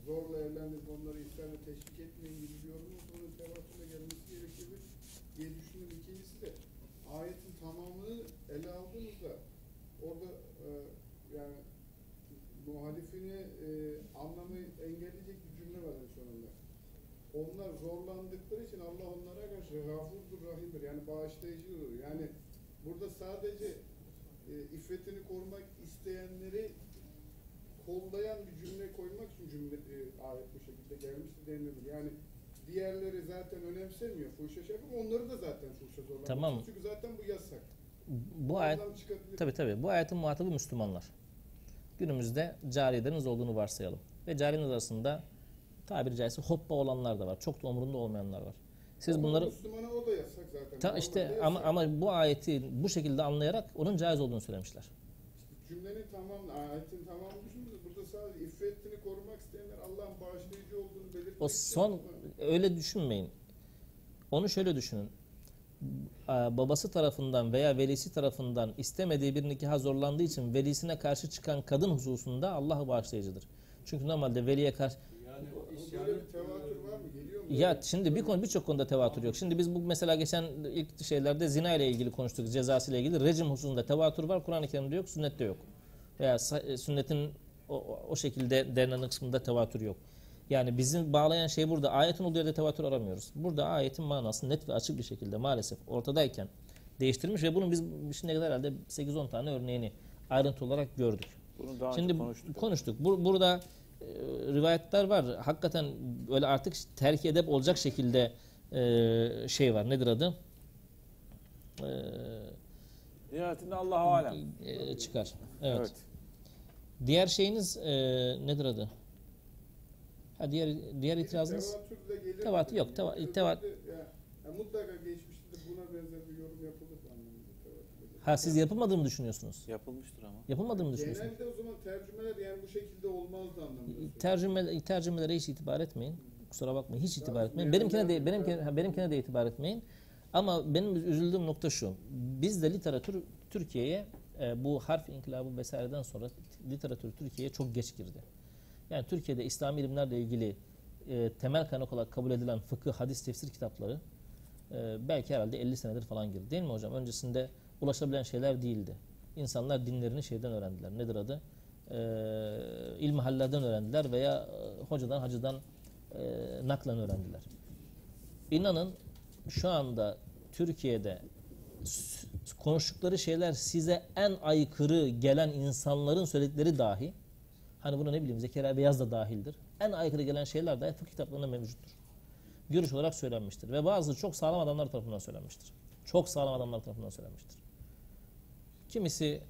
zorla evlendirip onları İslam'a teşvik etmeyin gibi bir yorumun bunun tevatürle gelmesi gerekiyordu diye düşündüm. İkincisi de ayetin tamamını ele aldığımızda orada e, yani muhalifini e, anlamayı engelleyecek bir cümle var en sonunda. Onlar zorlandıkları için Allah onlara karşı gafurdur, rahimdir. Yani bağışlayıcıdır. Yani burada sadece e, iffetini korumak isteyenleri kollayan bir cümle koymak için cümle e, ayet bu şekilde gelmişti denilebilir. Yani diğerleri zaten önemsemiyor. Fuhuşa şey. Onları da zaten fuhuşa zorlamak. Tamam. Çünkü zaten bu yasak. Bu ayet. Tabi tabi bu ayetin muhatabı Müslümanlar. Günümüzde cariyeleriniz olduğunu varsayalım. Ve cariyeleriniz arasında tabiri caizse hoppa olanlar da var. Çok da umurunda olmayanlar var. Siz bunları Müslümana o da yasak zaten. ta işte ama ama bu ayeti bu şekilde anlayarak onun caiz olduğunu söylemişler. Cümlenin tamamını, ayetin tamamını burada sadece iffetini korumak isteyenler Allah'ın bağışlayıcı olduğunu belirtmek O son öyle düşünmeyin. Onu şöyle düşünün. Aa, Babası tarafından veya velisi tarafından istemediği bir nikaha zorlandığı için velisine karşı çıkan kadın hususunda Allah bağışlayıcıdır. Çünkü normalde veliye karşı Yani tevatür var mı? Geliyor mu? Ya şimdi bir konu birçok konuda tevatür yok. Şimdi biz bu mesela geçen ilk şeylerde zina ile ilgili konuştuk, cezası ile ilgili. Rejim hususunda tevatür var, Kur'an-ı Kerim'de yok, sünnette yok. Veya e, sünnetin o, o- şekilde denilen kısmında tevatür yok. Yani bizim bağlayan şey burada ayetin olduğu yerde tevatür aramıyoruz. Burada ayetin manası net ve açık bir şekilde maalesef ortadayken değiştirmiş ve bunun biz şimdiye kadar herhalde 8-10 tane örneğini ayrıntı olarak gördük. Bunu daha Şimdi konuştuk. konuştuk. Bur- burada e, rivayetler var. Hakikaten öyle artık terk edep olacak şekilde e, şey var. Nedir adı? E, Nihayetinde Allah'a alem. e, çıkar. Evet. Evet. Diğer şeyiniz e, nedir adı? Ha diğer diğer itirazınız Tevatürle yok, teva- Özellikle teva- ya, ya mutlaka geçmişte de buna benzer bir yorum yapılır anlamında ha siz yapılmadığını düşünüyorsunuz. Yapılmıştır ama. Yapılmadığını düşünüyorsunuz. Genelde o zaman tercümeler yani bu şekilde olmazdı anlamında. Tercüme tercümelere hiç itibar etmeyin. Kusura bakmayın. Hiç itibar Ya, etmeyin. Benimkine de benimkine, benimkine de itibar etmeyin. Ama benim üzüldüğüm nokta şu. Bizde literatür Türkiye'ye e, bu harf inkılabı vesaireden sonra literatür Türkiye'ye çok geç girdi. Yani Türkiye'de İslami ilimlerle ilgili e, temel kaynak olarak kabul edilen fıkıh, hadis, tefsir kitapları e, belki herhalde 50 senedir falan girdi. Değil mi hocam? Öncesinde ulaşabilen şeyler değildi. İnsanlar dinlerini şeyden öğrendiler. Nedir adı? E, ilmihallerden öğrendiler veya e, hocadan, hacıdan e, naklen öğrendiler. İnanın şu anda Türkiye'de konuştukları şeyler size en aykırı gelen insanların söyledikleri dahi hani buna ne bileyim Zekeriya Beyaz da dahildir. En aykırı gelen şeyler dahi fıkıh kitaplarında mevcuttur. Görüş olarak söylenmiştir. Ve bazı çok sağlam adamlar tarafından söylenmiştir. Çok sağlam adamlar tarafından söylenmiştir. Kimisi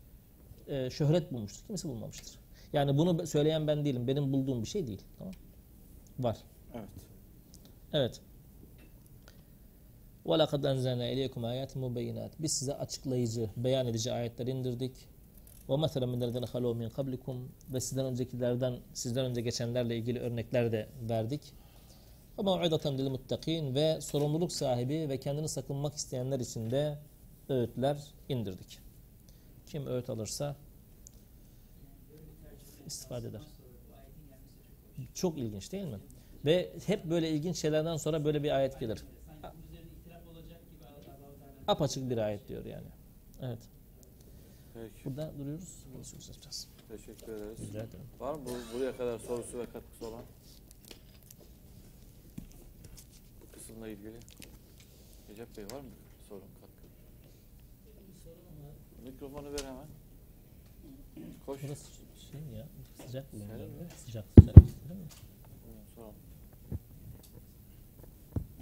e, şöhret bulmuştur, kimisi bulmamıştır. Yani bunu söyleyen ben değilim. Benim bulduğum bir şey değil. Tamam? Var. Evet. Evet. وَلَقَدْ أَنْزَلْنَا اِلَيْكُمْ آيَاتٍ مُبَيِّنَاتٍ Biz size açıklayıcı, beyan edici ayetler indirdik. Ve mesela minlerden halu min kablikum ve sizden öncekilerden sizden önce geçenlerle ilgili örnekler de verdik. Ve mev'idaten lil muttakin ve sorumluluk sahibi ve kendini sakınmak isteyenler için de öğütler indirdik. Kim öğüt alırsa istifade eder. Çok ilginç değil mi? Ve hep böyle ilginç şeylerden sonra böyle bir ayet gelir. Apaçık bir ayet diyor yani. Evet. Peki. Burada duruyoruz. Konuşuruz yapacağız. Teşekkür ederiz. Rica ederim. Var mı bu, buraya kadar sorusu ve katkısı olan? Bu kısımla ilgili. Recep Bey var mı sorun, katkı? Mikrofonu ver hemen. Koş. Burası şey mi ya? Sıcak mı? Sıcak. Sıcak. Değil mi? Soralım.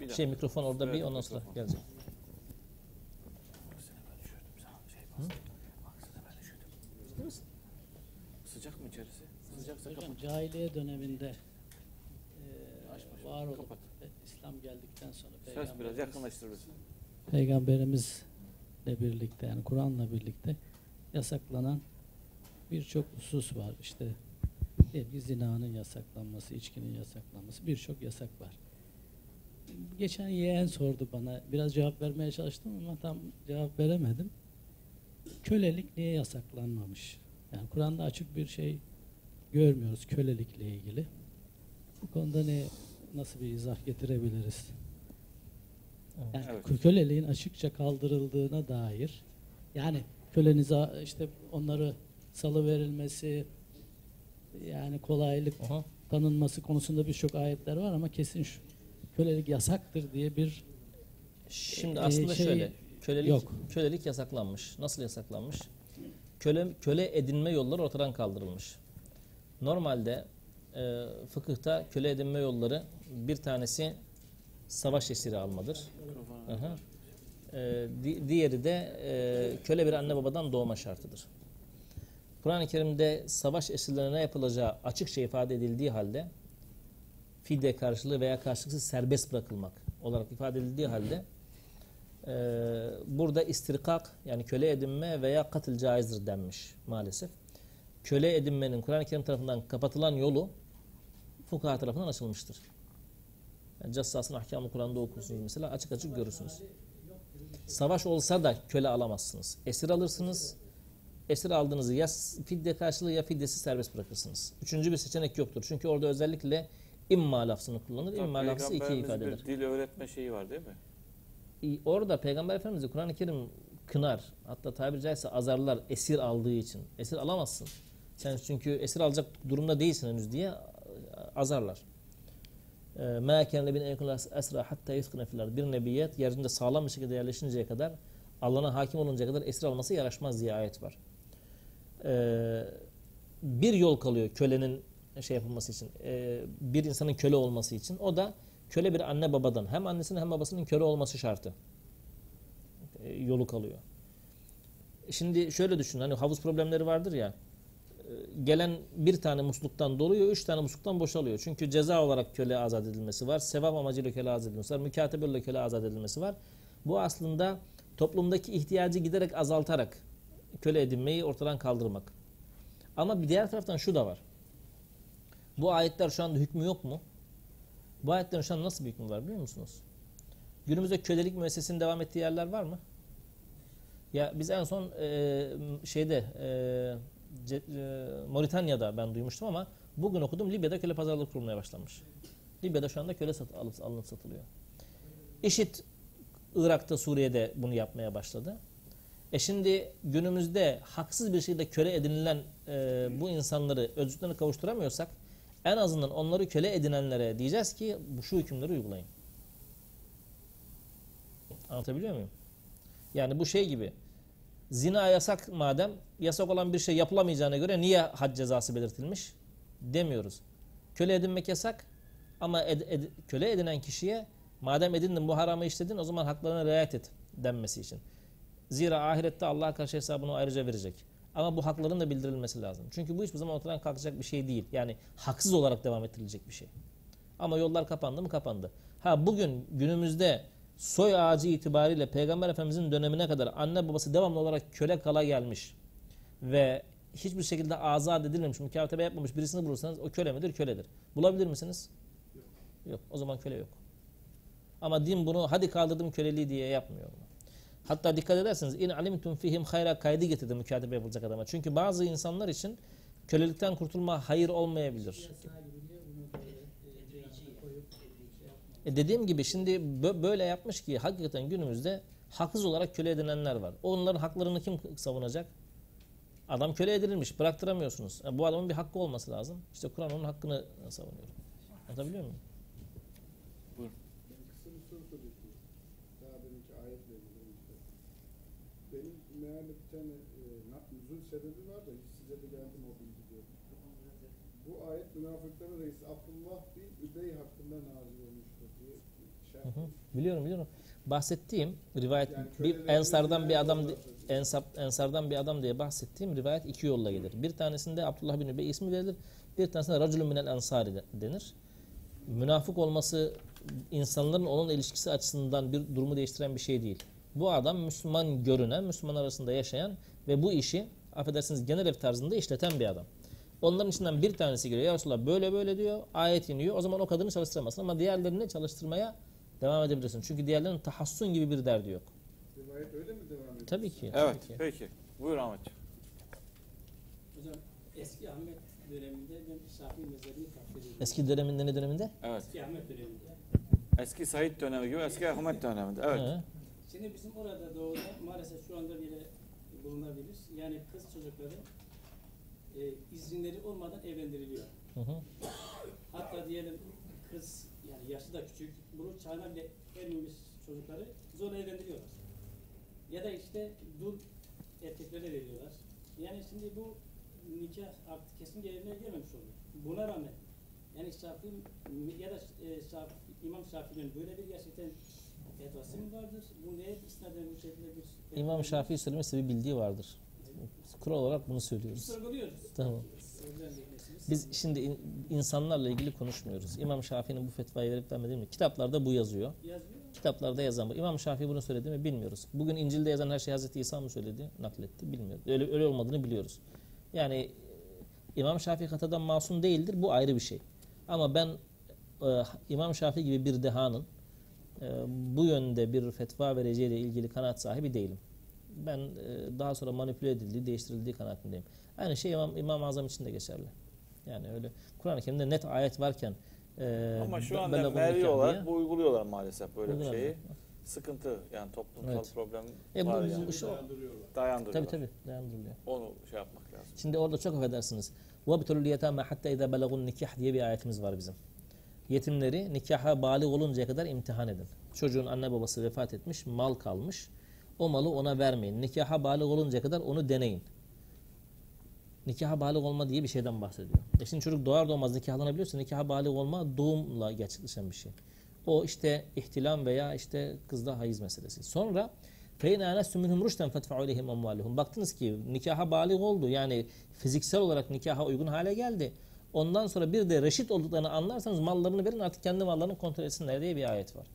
Bir. Şey mikrofon orada bir ondan sonra gelecek. Baksana ben üşüdüm sana şey baksana. Baksana ben üşüdüm. Sıcak mı içerisi? Sıcaksa Hocam kapat. cahiliye döneminde e, Aç başını, var olup kapat. e, İslam geldikten sonra Ses biraz yakınlaştır bizi. Peygamberimizle birlikte yani Kur'an'la birlikte yasaklanan birçok husus var. İşte diyelim ki zinanın yasaklanması, içkinin yasaklanması birçok yasak var. Geçen yeğen sordu bana. Biraz cevap vermeye çalıştım ama tam cevap veremedim. Kölelik niye yasaklanmamış? Yani Kur'an'da açık bir şey görmüyoruz kölelikle ilgili. Bu konuda ne nasıl bir izah getirebiliriz? Yani Evet. kö- köleliğin açıkça kaldırıldığına dair yani kölenize işte onları salı verilmesi yani kolaylık Aha. tanınması konusunda birçok ayetler var ama kesin şu kölelik yasaktır diye bir Şimdi aslında şey şöyle. Kölelik, yok. kölelik yasaklanmış. Nasıl yasaklanmış? Köle, köle edinme yolları ortadan kaldırılmış. Normalde e, fıkıhta köle edinme yolları bir tanesi savaş esiri almadır. Hı. Ee, di- diğeri de e, köle bir anne babadan doğma şartıdır. Kur'an-ı Kerim'de savaş esirlerine yapılacağı açıkça ifade edildiği halde fidye karşılığı veya karşılıksız serbest bırakılmak olarak ifade edildiği halde e, burada istirkak yani köle edinme veya katıl caizdir denmiş maalesef. Köle edinmenin Kur'an-ı Kerim tarafından kapatılan yolu fukaha tarafından açılmıştır. Yani Cassas'ın ahkamı Kur'an'da okursunuz mesela açık açık görürsünüz. Savaş olsa da köle alamazsınız. Esir alırsınız. Esir aldığınızı ya fidye karşılığı ya fidyesi serbest bırakırsınız. Üçüncü bir seçenek yoktur. Çünkü orada özellikle imma lafzını kullanır. İmma lafzı iki ifade bir eder. dil öğretme şeyi var değil mi? İ- Orada Peygamber Efendimiz'i Kur'an-ı Kerim kınar. Hatta tabiri caizse azarlar esir aldığı için. Esir alamazsın. Sen çünkü esir alacak durumda değilsin henüz diye azarlar. مَا كَنْ لَبِنْ اَيْكُنْ esra hatta yuskine filar. Bir nebiyet yeryüzünde sağlam bir şekilde yerleşinceye kadar Allah'ına hakim oluncaya kadar esir alması yaraşmaz diye ayet var. Ee, bir yol kalıyor kölenin şey yapılması için. Ee, bir insanın köle olması için. O da köle bir anne babadan hem annesinin hem babasının köle olması şartı. Ee, yolu kalıyor. Şimdi şöyle düşün hani havuz problemleri vardır ya e, gelen bir tane musluktan doluyor, üç tane musluktan boşalıyor. Çünkü ceza olarak köle azat edilmesi var, sevap amacıyla köle azat edilmesi var, mükatebe köle azat edilmesi var. Bu aslında toplumdaki ihtiyacı giderek azaltarak köle edinmeyi ortadan kaldırmak. Ama bir diğer taraftan şu da var. Bu ayetler şu anda hükmü yok mu? Bu ayetlerin şu an nasıl bir hükmü var biliyor musunuz? Günümüzde kölelik müessesesinin devam ettiği yerler var mı? Ya biz en son e, şeyde e, Ce- e, Moritanya'da ben duymuştum ama bugün okudum Libya'da köle pazarlığı kurulmaya başlanmış. Libya'da şu anda köle sat, alıp, alınıp satılıyor. IŞİD Irak'ta Suriye'de bunu yapmaya başladı. E şimdi günümüzde haksız bir şekilde köle edinilen e, bu insanları özgürlüklerine kavuşturamıyorsak en azından onları köle edinenlere diyeceğiz ki şu hükümleri uygulayın. Anlatabiliyor muyum? Yani bu şey gibi zina yasak madem yasak olan bir şey yapılamayacağına göre niye had cezası belirtilmiş demiyoruz. Köle edinmek yasak ama ed- ed- köle edinen kişiye madem edindin bu haramı işledin o zaman haklarına riayet et denmesi için. Zira ahirette Allah'a karşı hesabını ayrıca verecek. Ama bu hakların da bildirilmesi lazım. Çünkü bu hiçbir zaman ortadan kalkacak bir şey değil. Yani haksız olarak devam ettirilecek bir şey. Ama yollar kapandı mı kapandı. Ha bugün günümüzde soy ağacı itibariyle Peygamber Efendimizin dönemine kadar anne babası devamlı olarak köle kala gelmiş ve hiçbir şekilde azat edilmemiş, mükatebe yapmamış birisini bulursanız o köle midir? Köledir. Bulabilir misiniz? Yok. O zaman köle yok. Ama din bunu hadi kaldırdım köleliği diye yapmıyor bunu. Hatta dikkat ederseniz in alimtum fihim hayra kaydı getirdi mükatebe yapılacak adama. Çünkü bazı insanlar için kölelikten kurtulma hayır olmayabilir. E, dediğim gibi şimdi bö- böyle yapmış ki hakikaten günümüzde haksız olarak köle edinenler var. Onların haklarını kim savunacak? Adam köle edilmiş, bıraktıramıyorsunuz. E bu adamın bir hakkı olması lazım. İşte Kur'an onun hakkını savunuyor. Anlatabiliyor muyum? Ben kısa bir soru soracaktım. Daha deminki ayetle ilgili işte. Benim meğerle bir tane e, na- nüzul sebebi var da hiç size de geldim o bilgi diyor. Bu ayet münafıkların reisi Abdullah bin Übey hakkında nazil olmuştur diye şey Hı hı. Biliyorum biliyorum. Bahsettiğim rivayet Yani bir ensardan bir adam ensap, ensardan bir adam diye bahsettiğim rivayet iki yolla gelir. Bir tanesinde Abdullah bin Übey ismi verilir. Bir tanesinde Raculun minel ensari de- denir. Münafık olması insanların onunla ilişkisi açısından bir durumu değiştiren bir şey değil. Bu adam Müslüman görünen, Müslüman arasında yaşayan ve bu işi affedersiniz genel ev tarzında işleten bir adam. Onların içinden bir tanesi geliyor. Ya Resulallah böyle böyle diyor. Ayet iniyor. O zaman o kadını çalıştıramazsın ama diğerlerini çalıştırmaya devam edebilirsin. Çünkü diğerlerinin tahassun gibi bir derdi yok. Rivayet öyle mi devam ediyor? Tabii ki. Evet, tabii ki. peki. Buyur Ahmet. Hocam eski Ahmet döneminde ben Şafii mezhebini takdir. Eski döneminde ne döneminde? Evet. Eski Ahmet döneminde. Eski Said dönemi gibi eski Ahmet döneminde. Evet. He. Şimdi bizim orada doğuda maalesef şu anda bile bulunabilir. Yani kız çocukları e, izinleri olmadan evlendiriliyor. Hı hı. Hatta diyelim kız yani yaşı da küçük, bunu çağına bile ermemiş çocukları zorla evlendiriyorlar. Ya da işte dul erkeklere veriyorlar. Yani şimdi bu nikah artık kesin yerine gelmemiş oluyor. Buna rağmen yani Şafii ya da e, İmam Şafii'nin böyle bir gerçekten fetvası mı vardır? Bu neye isnaden bu şekilde bir İmam? Şafii söylemesi bir bildiği vardır. Kural olarak bunu söylüyoruz. sorguluyoruz. Tamam. Biz şimdi in- insanlarla ilgili konuşmuyoruz. İmam Şafii'nin bu fetvayı verip vermediğini mi? Kitaplarda bu yazıyor. yazıyor. Kitaplarda yazan bu. İmam Şafii bunu söyledi mi bilmiyoruz. Bugün İncil'de yazan her şey Hazreti İsa mı söyledi, nakletti bilmiyoruz. Öyle, öyle olmadığını biliyoruz. Yani e, İmam Şafii hatadan masum değildir. Bu ayrı bir şey. Ama ben e, İmam Şafii gibi bir dehanın e, bu yönde bir fetva vereceğiyle ilgili kanaat sahibi değilim Ben e, daha sonra manipüle edildiği, değiştirildiği kanaatindeyim. Aynı şey İmam, İmam-ı Azam için de geçerli. Yani öyle Kur'an-ı Kerim'de net ayet varken e, Ama şu ben- anda ben de bunu mervi nikah olarak diye- bu uyguluyorlar maalesef böyle bir Uygulamıyor. şeyi. Sıkıntı yani toplumsal Evet. problem E bu, var bu- yani. şu- Dayandırıyorlar. Dayandırıyorlar. tabii tabii dayandırılıyor. Onu şey yapmak lazım. Şimdi orada çok affedersiniz. وَبْتُلُ الْيَتَامَ حَتَّى اِذَا بَلَغُوا nikah diye bir ayetimiz var bizim. Yetimleri nikaha balik oluncaya kadar imtihan edin. Çocuğun anne babası vefat etmiş, mal kalmış. O malı ona vermeyin. Nikaha balik oluncaya kadar onu deneyin. Nikaha balik olma diye bir şeyden bahsediyor. E şimdi çocuk doğar doğmaz nikahlanabiliyorsa nikaha balik olma doğumla gerçekleşen bir şey. O işte ihtilam veya işte kızda hayız meselesi. Sonra فَاِنْ آنَسْتُمْ مِنْهُمْ رُشْتًا فَدْفَعُوا اِلَيْهِمْ اَمْوَالِهُمْ Baktınız ki nikaha balik oldu. Yani fiziksel olarak nikaha uygun hale geldi. Ondan sonra bir de reşit olduklarını anlarsanız mallarını verin artık kendi mallarını kontrol etsinler diye bir ayet var.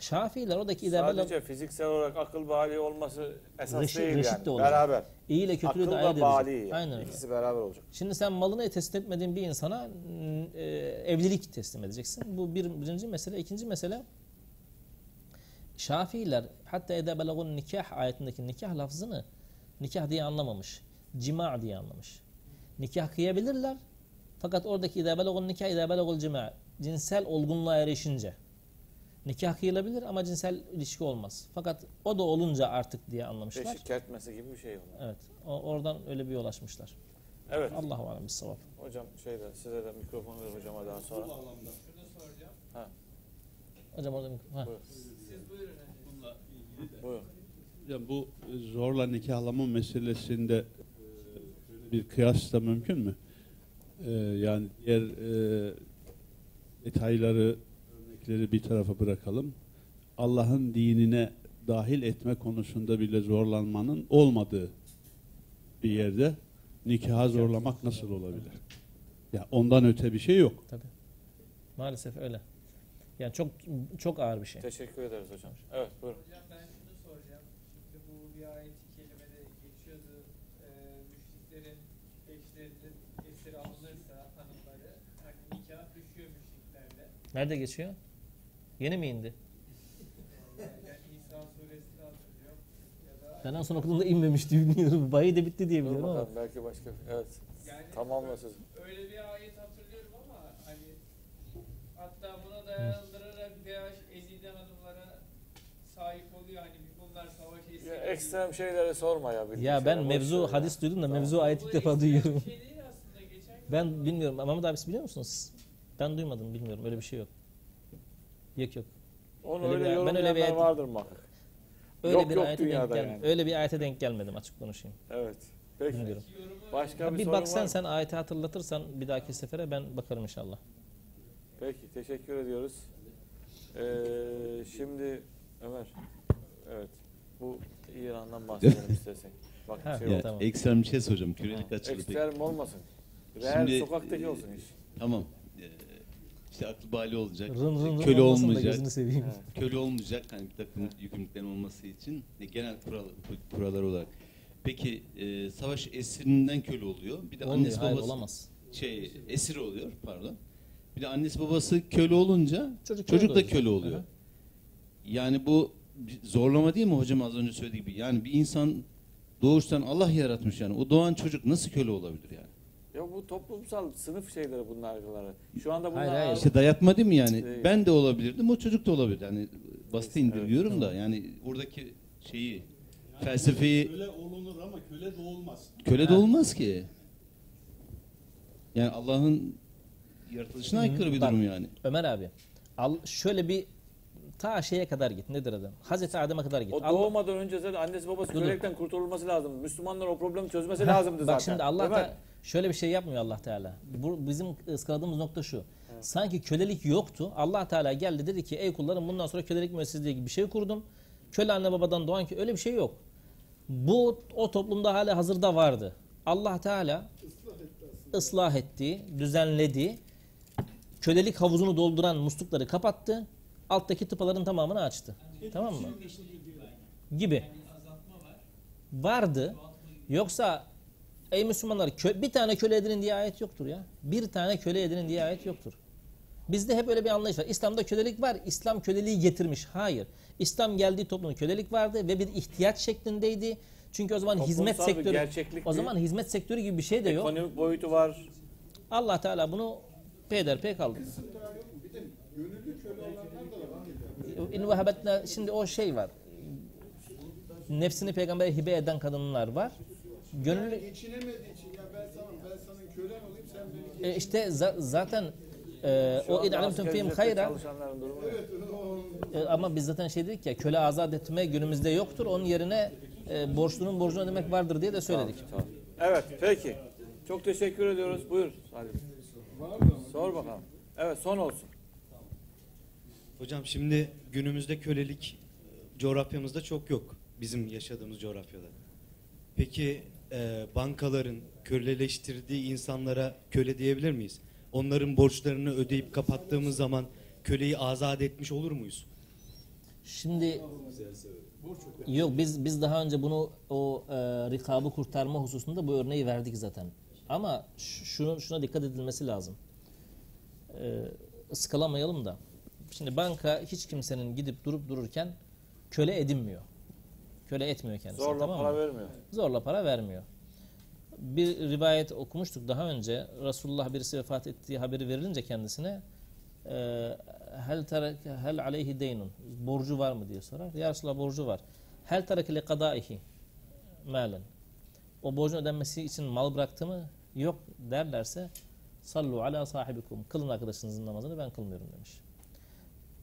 Şafiiler oradaki idare Sadece fiziksel olarak akıl bali olması esas Reşit- değil reşit yani. de olacak. Beraber. iyi ile Akıl de ayırt ve edecek. bali yani. Aynen öyle. İkisi beraber olacak. Şimdi sen malını teslim etmediğin bir insana e, evlilik teslim edeceksin. Bu bir, birinci mesele. İkinci mesele Şafiiler hatta ede belagun nikah ayetindeki nikah lafzını nikah diye anlamamış. Cima diye anlamış. Nikah kıyabilirler. Fakat oradaki ede belagun nikah ede belagul cima cinsel olgunluğa erişince nikah kıyılabilir ama cinsel ilişki olmaz. Fakat o da olunca artık diye anlamışlar. Beşik kertmesi gibi bir şey onlar. Evet. O, oradan öyle bir yol açmışlar. Evet. Allahu alem savab. Hocam şeyde size de mikrofon ver hocama daha sonra. Bu bağlamda. Hocam orada mikro- ha. Buyur. Bununla ilgili de. Buyurun. Ya bu zorla nikahlama meselesinde e, bir kıyas da mümkün mü? E, yani diğer e, detayları, örnekleri bir tarafa bırakalım. Allah'ın dinine dahil etme konusunda bile zorlanmanın olmadığı bir yerde nikaha zorlamak nasıl olabilir? Ya ondan öte bir şey yok. Tabii. Maalesef öyle. Yani çok çok ağır bir şey. Teşekkür ederiz hocam. Evet buyurun. Hocam ben şunu soracağım. Şimdi bu bir ayet-i kerimede geçiyordu. Ee, müşriklerin eşlerinin esir alınırsa hanımları hani nikah düşüyor müşriklerle. Nerede geçiyor? Yeni mi indi? Ben en son okuduğumda inmemişti bilmiyorum. Bayi de bitti diye biliyorum ama. belki başka. Evet. yani Tamamla sözü. öyle bir ayet hatırlıyorum ama hani hatta buna dayandırarak DH ezildi hanımlara sahip oluyor hani bunlar savaş esiri. Ya ekstrem şeyleri sorma ya. Ya ben boş mevzu ya. hadis duydum da Tamam. mevzu ayet ilk defa duyuyorum. şey Ben bilmiyorum. Mahmut abisi biliyor musunuz? Ben duymadım bilmiyorum. Öyle bir şey yok. Yok yok. Onu Öyle öyle, bir- ben öyle bir ayet- vardır muhakkak. Öyle Yok, bir yok ayete denk gel- yani. Öyle bir ayete denk gelmedim açık konuşayım. Evet. Peki. Bilmiyorum. Başka bir, bir sorun var baksan mı? sen ayeti hatırlatırsan bir dahaki sefere ben bakarım inşallah. Peki teşekkür ediyoruz. Ee, şimdi Ömer. Evet. Bu İran'dan bahsedelim *laughs* istersen. Bak Ha, şey ya, tamam. Ekstrem bir şey soracağım. Açılı peki. Ekstrem olmasın. Real Şimdi, sokaktaki e, olsun iş. Tamam. İşte aklı bali olacak. Rın rın rın köle da olmayacak. *laughs* Köle olmayacak. Hani bir takım yükümlülüklerin olması için genel kural, kurallar olarak. Peki e, savaş esirinden köle oluyor. Bir de Olmuyor, annesi hayır babası olamaz. şey esir oluyor pardon. Bir de annesi babası köle olunca Çocuk, çocuk da olacak. köle oluyor. Aha. Yani bu zorlama değil mi hocam az önce söylediği gibi? Yani bir insan doğuştan Allah yaratmış yani. O doğan çocuk nasıl köle olabilir yani? Ya bu toplumsal sınıf şeyleri bunlar arkaları. Şu anda bunlar Hayır, hayır. İşte dayatma değil mi yani? Değil. Ben de olabilirdim, o çocuk da olabilir. Yani basit Evet, indirgiyorum da yani oradaki şeyi felsefeyi Köle olunur ama köle de olmaz. köle de Ha. olmaz ki. Yani Allah'ın yaratılışına aykırı bir Bak, durum yani. Ömer abi al şöyle bir ta şeye kadar git. Nedir adam? Hazreti Adem'e kadar git. O Allah- doğmadan önce zaten annesi babası Dur, kölelikten kurtulması lazım. Müslümanlar o problemi çözmesi lazımdı zaten. Bak şimdi Allah da şöyle bir şey yapmıyor Allah Teala. Bu bizim ıskaladığımız nokta şu. Sanki kölelik yoktu. Allah Teala geldi dedi ki ey kullarım bundan sonra kölelik müessesesi gibi bir şey kurdum. Köle anne babadan doğan ki öyle bir şey yok. Bu o toplumda hala hazırda vardı. Allah Teala ıslah etti aslında. ıslah etti, düzenledi. Kölelik havuzunu dolduran muslukları kapattı. Alttaki tıpaların tamamını açtı. Tamam mı? Gibi. Vardı. Yoksa ey Müslümanlar bir tane köle edinin diye ayet yoktur ya. Bir tane köle edinin diye ayet yoktur. Bizde hep öyle bir anlayış var. İslam'da kölelik var. İslam köleliği getirmiş. Hayır. İslam geldiği toplumda kölelik vardı ve bir ihtiyaç şeklindeydi. Çünkü o zaman hizmet Toplumsal bir sektörü o zaman hizmet sektörü gibi bir şey de yok. Ekonomik boyutu var. Allah Teala bunu peyderpey kaldırdı. Kısım daha yok mu? Bir de gönüllü köle olanlar da var. İn vehebetne şimdi o şey var. Nefsini peygambere hibe eden kadınlar var. Yani Gönüllü geçinemediği için ya ben sana ben senin kölen olayım sen beni e, işte za- zaten e, Şu o anda in alimtum asgari fihim hayra? Evet, E, ama biz zaten şey dedik ya köle azat etme günümüzde yoktur. Onun yerine e, borçlunun borcunu ödemek vardır diye de söyledik. Tamam. Evet peki. Çok teşekkür ediyoruz. Buyur Salim. Sor bakalım. Evet son olsun. Hocam şimdi günümüzde kölelik e, coğrafyamızda çok yok. Bizim yaşadığımız coğrafyada. Peki e, bankaların köleleştirdiği insanlara köle diyebilir miyiz? Onların borçlarını ödeyip kapattığımız zaman köleyi azat etmiş olur muyuz? Şimdi yok biz biz daha önce bunu o e, rikabı kurtarma hususunda bu örneği verdik zaten. Ama şunu şuna dikkat edilmesi lazım. E, ıskalamayalım da. Şimdi banka hiç kimsenin gidip durup dururken köle edinmiyor. Köle etmiyor kendisini. Zorla tamam para mı? vermiyor. Zorla para vermiyor. Bir rivayet okumuştuk daha önce. Resulullah birisi vefat ettiği haberi verilince kendisine e, hel terek hel aleyhi deynun borcu var mı diye sorar. Ya Resulallah borcu var. Hel tereke li kadaihi malen. O borcun ödenmesi için mal bıraktı mı? Yok derlerse sallu ala sahibikum. Kılın arkadaşınızın namazını ben kılmıyorum demiş.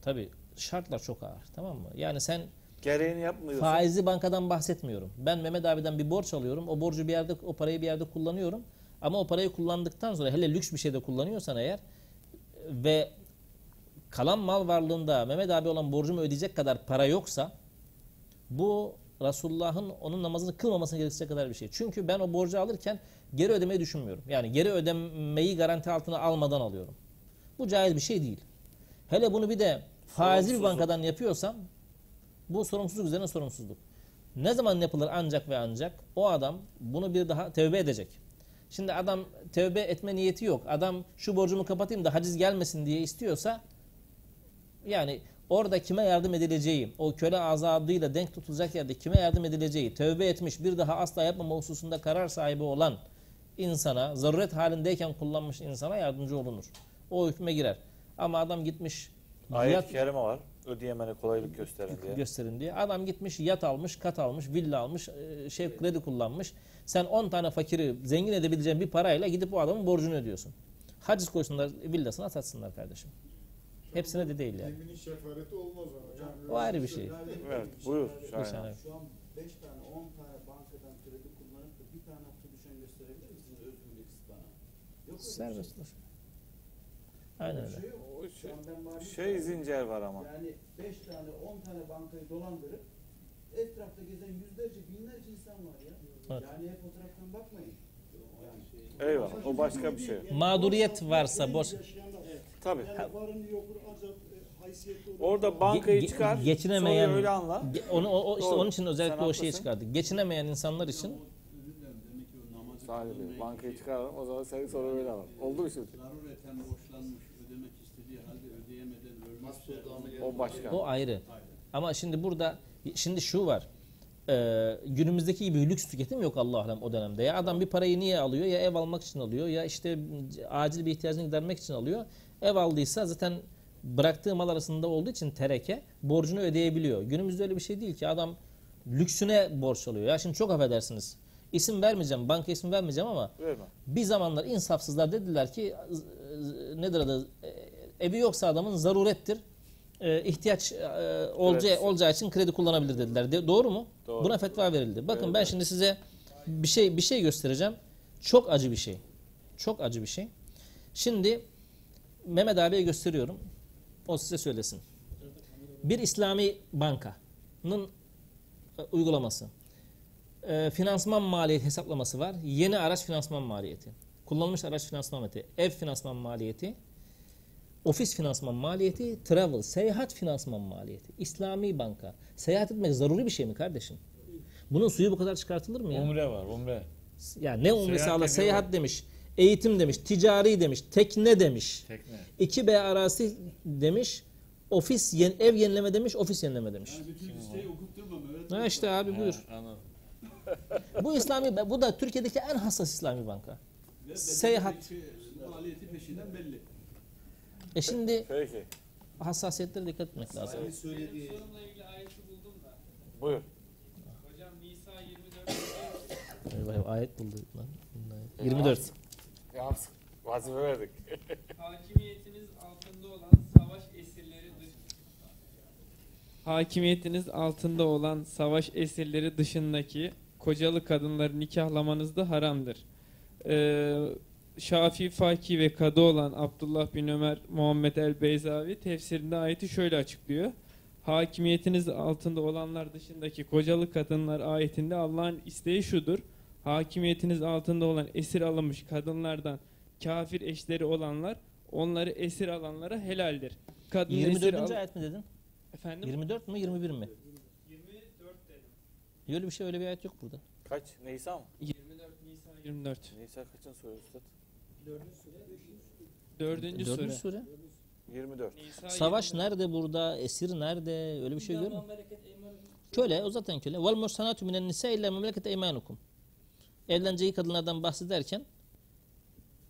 Tabi şartlar çok ağır tamam mı? Yani sen Gereğini yapmıyorsun. Faizli bankadan bahsetmiyorum. Ben Mehmet abiden bir borç alıyorum. O borcu bir yerde, o parayı bir yerde kullanıyorum. Ama o parayı kullandıktan sonra hele lüks bir şeyde kullanıyorsan eğer ve kalan mal varlığında Mehmet abi olan borcumu ödeyecek kadar para yoksa bu Resulullah'ın onun namazını kılmamasını gerektirecek kadar bir şey. Çünkü ben o borcu alırken geri ödemeyi düşünmüyorum. Yani geri ödemeyi garanti altına almadan alıyorum. Bu caiz bir şey değil. Hele bunu bir de faizli bir bankadan yapıyorsam bu sorumsuzluk üzerine sorumsuzluk. Ne zaman yapılır ancak ve ancak o adam bunu bir daha tevbe edecek. Şimdi adam tevbe etme niyeti yok. Adam şu borcumu kapatayım da haciz gelmesin diye istiyorsa yani orada kime yardım edileceği, o köle azadıyla denk tutulacak yerde kime yardım edileceği, tövbe etmiş bir daha asla yapmama hususunda karar sahibi olan insana, zaruret halindeyken kullanmış insana yardımcı olunur. O hükme girer. Ama adam gitmiş Ayet-i kerime var. Ödeyemene kolaylık gösterin diye. gösterin diye. Adam gitmiş yat almış, kat almış, villa almış, e, şey kredi kullanmış. Sen 10 tane fakiri zengin edebileceğin bir parayla gidip o adamın borcunu ödüyorsun. Haciz koysunlar villasına satsınlar kardeşim. Hepsine de değil yani. Yeminin şefareti olmaz ama. Yani O ayrı bir şey. Evet, buyur. Şu an 5 tane 10 tane bankadan kredi kullanıp da bir tane hafta düşen gösterebilir misiniz özgürlük öyle bir Serbest şey. Aynen Öyle şey. O şey, şey zincir var ama. Yani 5 tane 10 tane bankayı dolandırıp etrafta gezen yüzlerce binlerce insan var ya. Evet. Yani hep fotoğraftan bakmayın. Yani Eyvallah. O başka bir şey. Mağduriyet varsa borç Tabii. Yani varın yokur azap e. Orada bankayı Ge- ge- çıkar. geçinemeyen- öyle anla. Ge- onu o, o- işte Doğru. onun için özellikle Sen o şeyi çıkardık. Geçinemeyen insanlar için o kılmaya bankayı gidiyor. çıkaralım o zaman senin soru öyle var. Oldu mu şimdi? Zarureten borçlanmış ödemek istediği halde ödeyemeden ölmüşse O başka. o ayrı. Ama şimdi burada şimdi şu var. Ee, günümüzdeki gibi lüks tüketim yok Allah alem o dönemde. Ya adam bir parayı niye alıyor? Ya ev almak için alıyor ya işte acil bir ihtiyacını gidermek için alıyor. Ev aldıysa zaten bıraktığı mal arasında olduğu için tereke borcunu ödeyebiliyor. Günümüzde öyle bir şey değil ki adam lüksüne borç alıyor. Ya şimdi çok affedersiniz. İsim vermeyeceğim, banka isim vermeyeceğim ama Verme. bir zamanlar insafsızlar dediler ki nedir adı evi yoksa adamın zarurettir. E, ihtiyaç e, olacağı, Evet. olacağı için kredi kullanabilir dediler. De- doğru mu? Doğru. Buna fetva verildi. Bakın Evet, ben şimdi size bir şey bir şey göstereceğim. Çok acı bir şey. Çok acı bir şey. Şimdi Mehmet abiye gösteriyorum. O size söylesin. Bir İslami bankanın e, uygulaması. E, finansman maliyeti hesaplaması var. Yeni araç finansman maliyeti. Kullanılmış araç finansman maliyeti. Ev finansman maliyeti. Ofis finansman maliyeti. Travel, seyahat finansman maliyeti. İslami banka. Seyahat etmek zaruri bir şey mi kardeşim? Bunun suyu bu kadar çıkartılır mı ya? Umre var umre. Ya ne Seyahat Allah ediyor. seyahat demiş. Eğitim demiş, ticari demiş, tekne demiş. Tekne. 2B arası demiş. Ofis yen, ev yenileme demiş, ofis yenileme demiş. Yani bütün listeyi okutturma Mehmet. Ha işte abi buyur. Anladım. Bu İslami bu da Türkiye'deki en hassas İslami banka. Ve Seyahat. maliyeti peşinden belli. E şimdi Peki. hassasiyetlere dikkat etmek lazım. Benim sorumla ilgili ayeti buldum da. Buyur. Hocam Nisa 24. Eyvah, ayet buldu lan. 24. Ya vazife verdik. *laughs* Hakimiyetiniz altında olan savaş esirleri dış Hakimiyetiniz altında olan savaş esirleri dışındaki kocalı kadınları nikahlamanız da haramdır. Ee, Şafii Faki ve kadı olan Abdullah bin Ömer Muhammed el Beyzavi tefsirinde ayeti şöyle açıklıyor. Hakimiyetiniz altında olanlar dışındaki kocalı kadınlar ayetinde Allah'ın isteği şudur. Hakimiyetiniz altında olan esir alınmış kadınlardan kafir eşleri olanlar onları esir alanlara helaldir. Kadın esir 24. al- ayet mi dedin? Efendim? 24 mü 21 mi? 24 dedim. Öyle bir şey öyle bir ayet yok burada. Kaç? Neysa mı? 24 Nisa 24. Neysa kaçın sure üstad? Dördüncü Dördüncü sure. sure. 24. Nisa Savaş 24. nerede burada? Esir nerede? Öyle bir şey görmüyor Köle, o zaten köle. Vel muhsanatu minen nisa illa memleket eymanukum. Evleneceği kadınlardan bahsederken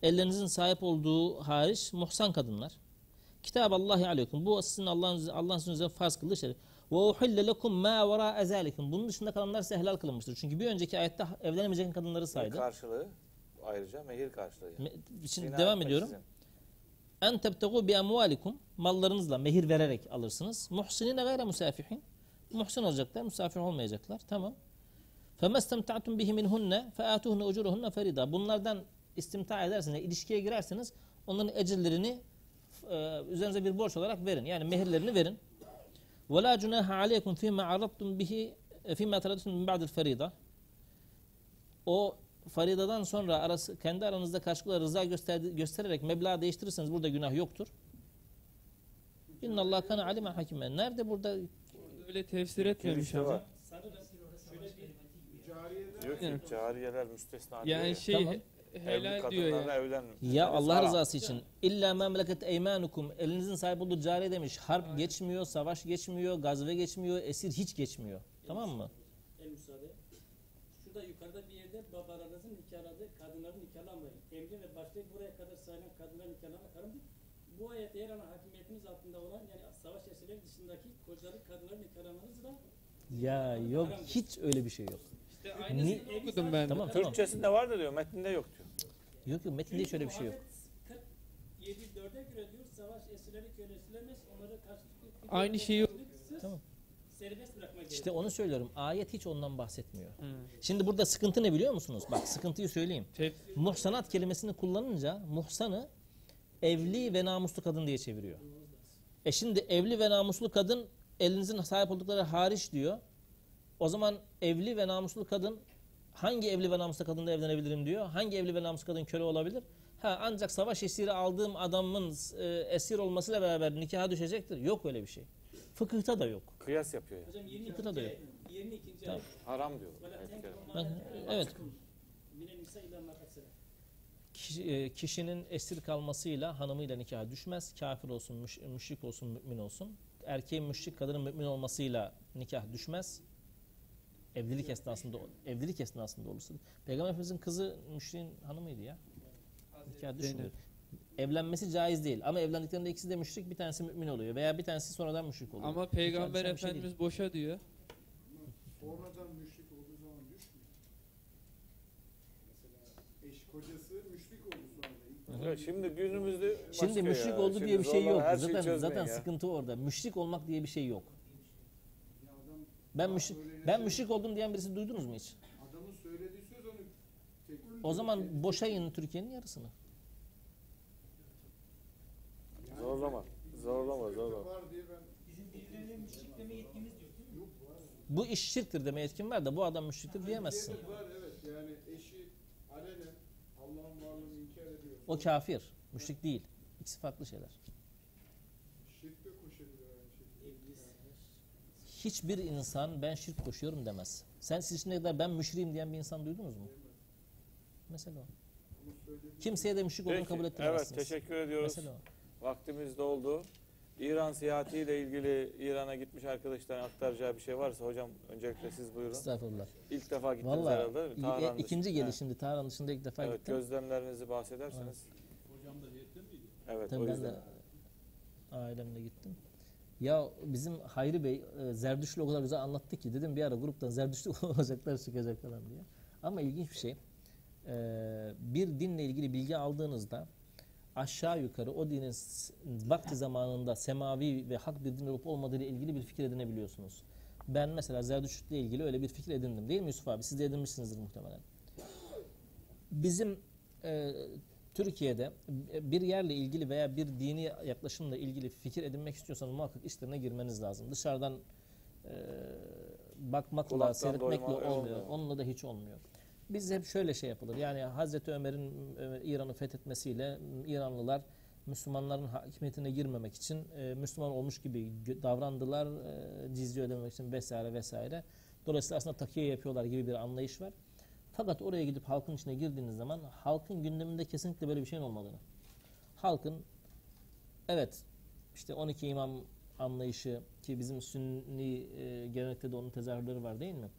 ellerinizin sahip olduğu hariç muhsan kadınlar. Kitab Allahi aleykum. Bu sizin Allah'ın Allah'ın üzerine farz kıldığı şey. Ve uhille lekum ma vera ezalikum. Bunun dışında kalanlar size helal kılınmıştır. Çünkü bir önceki ayette evlenemeyecek kadınları saydı. karşılığı ayrıca mehir karşılığı. yani. Me- Şimdi Zina devam etmek ediyorum. sizin. En tebtegu bi amvalikum mallarınızla mehir vererek alırsınız. Muhsinine gayre musafihin. Muhsin olacaklar, musafir olmayacaklar. Tamam. فَمَسْتَمْتَعْتُمْ بِهِ مِنْهُنَّ فَآتُهُنَّ اُجُرُهُنَّ فَرِيدًا Bunlardan istimta ederseniz, ilişkiye girerseniz onların ecirlerini e, üzerinize bir borç olarak verin. Yani mehirlerini verin. وَلَا جُنَاهَ عَلَيْكُمْ فِي مَا عَرَضْتُمْ بِهِ فِي مَا تَرَدْتُمْ مِنْ بَعْدِ الْفَرِيدًا O faridadan sonra arası, kendi aranızda karşılıklı rıza gösterdi, göstererek meblağ değiştirirseniz burada günah yoktur. İnnallâh kana alimen hakimen. Nerede burada Öyle tefsir etmemiş ama. Diyor ki cariyeler müstesna diyor Yani ya. şey Tamam. helal diyor ya. evlenme. Ya Allah haram. rızası için illa memleket eymanukum elinizin sahip olduğu cariye demiş. Harp geçmiyor, savaş geçmiyor, gazve geçmiyor, esir hiç geçmiyor. Tamam mı? Şurada yukarıda bir yerde babalarınızın nikahları, kadınların nikahlanmayın. Emri ve başlayıp buraya kadar sayılan kadınların nikahlarına karın bu ayet eğer ana hakimiyetiniz altında olan yani savaş esirleri dışındaki kocaları kadınların nikahlanmanızla Ya yok hiç öyle bir şey yok. İşte aynısını okudum ben. Tamam tamam. Türkçesinde var da diyor, metninde yok diyor. Yok yok metinde hiç öyle bir şey yok. 47 4'e göre diyor savaş esirleri kölesilemez onları karşı Aynı şeyi-. Serbest bırakmak İşte gerekiyor. onu söylüyorum. Ayet hiç ondan bahsetmiyor. Hı. Şimdi burada sıkıntı ne biliyor musunuz? Bak sıkıntıyı söyleyeyim. Muhsanat kelimesini kullanınca muhsanı evli ve namuslu kadın diye çeviriyor. E şimdi evli ve namuslu kadın elinizin sahip oldukları hariç diyor. O zaman evli ve namuslu kadın hangi evli ve namuslu kadınla evlenebilirim diyor. Hangi evli ve namuslu kadın köle olabilir? Ha ancak savaş esiri aldığım adamın e, esir olmasıyla beraber nikaha düşecektir. Yok öyle bir şey. Fıkıhta da yok. Kıyas yapıyor ya. Hocam 22. Fıkıhta da yok. ayet, 22. Tamam. Haram diyor. Ma- evet. Kişi- e, kişinin esir kalmasıyla hanımıyla nikaha düşmez. Kafir olsun, müş- müşrik olsun, mümin olsun. Erkeğin müşrik, kadının mümin olmasıyla nikah düşmez. Evlilik esnasında evlilik esnasında olursa. Peygamber Efendimizin kızı müşriğin hanımıydı ya. Nikah düşmüyor. Evlenmesi caiz değil ama evlendiklerinde ikisi de müşrik bir tanesi mümin oluyor veya bir tanesi sonradan müşrik oluyor. ama Peygamber şey. Efendimiz boşa diyor. sonradan müşrik olduğu zaman düşmüyor. Mesela eş kocası müşrik oldu sonra. Evet, şimdi günümüzde Şimdi müşrik ya. oldu Şimdi diye bir şey yok. Zaten zaten ya. sıkıntı orada. Müşrik olmak diye bir şey yok. Ben müşrik ben müşrik oldum diyen birisi duydunuz mu hiç? Adamın söylediği söz onu tek O zaman boşayın Türkiye'nin yarısını. Yani Zorlama. Zorlama, zorlama. Bizim birilerine müşrik deme yetkimiz yok değil mi? Bu iş şirktir deme yetkin var da bu adam müşriktir diyemezsin. Var evet yani eşi alenen Allah'ın varlığını inkar ediyor. O kafir. Müşrik değil. İkisi farklı şeyler. Şirk de koşabilir. Hiçbir insan ben şirk koşuyorum demez. Sen siz şimdiye kadar ben müşriğim diyen bir insan duydunuz mu? Mesela o. Kimseye de müşrik olduğunu kabul evet ettiremezsiniz. teşekkür ediyoruz. Mesela o. Vaktimiz doldu. İran seyahatiyle ilgili İran'a gitmiş arkadaşların aktaracağı bir şey varsa hocam öncelikle siz buyurun. Estağfurullah. İlk defa gittiniz Valla herhalde değil mi? Tahran ikinci dışında. geliş Evet. şimdi Tahran dışında ilk defa Evet gittim. gözlemlerinizi bahsederseniz. Evet Tabii o ben yüzden. de ailemle gittim. Ya bizim Hayri Bey e, Zerdüştlü o kadar güzel anlattı ki dedim bir ara gruptan Zerdüştlü *laughs* olacaklar çıkacak falan diye. Ama ilginç bir şey. e, bir dinle ilgili bilgi aldığınızda aşağı yukarı o dinin vakti zamanında semavi ve hak bir din olup olmadığı ile ilgili bir fikir edinebiliyorsunuz. Ben mesela Zerdüştlü ile ilgili öyle bir fikir edindim değil mi Yusuf abi? Siz de edinmişsinizdir muhtemelen. Bizim e, Türkiye'de bir yerle ilgili veya bir dini yaklaşımla ilgili fikir edinmek istiyorsanız muhakkak işlerine girmeniz lazım. Dışarıdan e, bakmakla, Kulaktan seyretmekle doyma olmuyor. olmuyor. Onunla da hiç olmuyor. Biz hep şöyle şey yapılır. Yani Hazreti Ömer'in e, İran'ı fethetmesiyle İranlılar Müslümanların hakimiyetine girmemek için e, Müslüman olmuş gibi davrandılar. E, cizye ödememek için vesaire vesaire. Dolayısıyla aslında takiye yapıyorlar gibi bir anlayış var. Fakat oraya gidip halkın içine girdiğiniz zaman halkın gündeminde kesinlikle böyle bir şeyin olmadığını. Halkın evet işte 12 imam anlayışı ki bizim sünni e, gelenekte de onun tezahürleri var değil mi?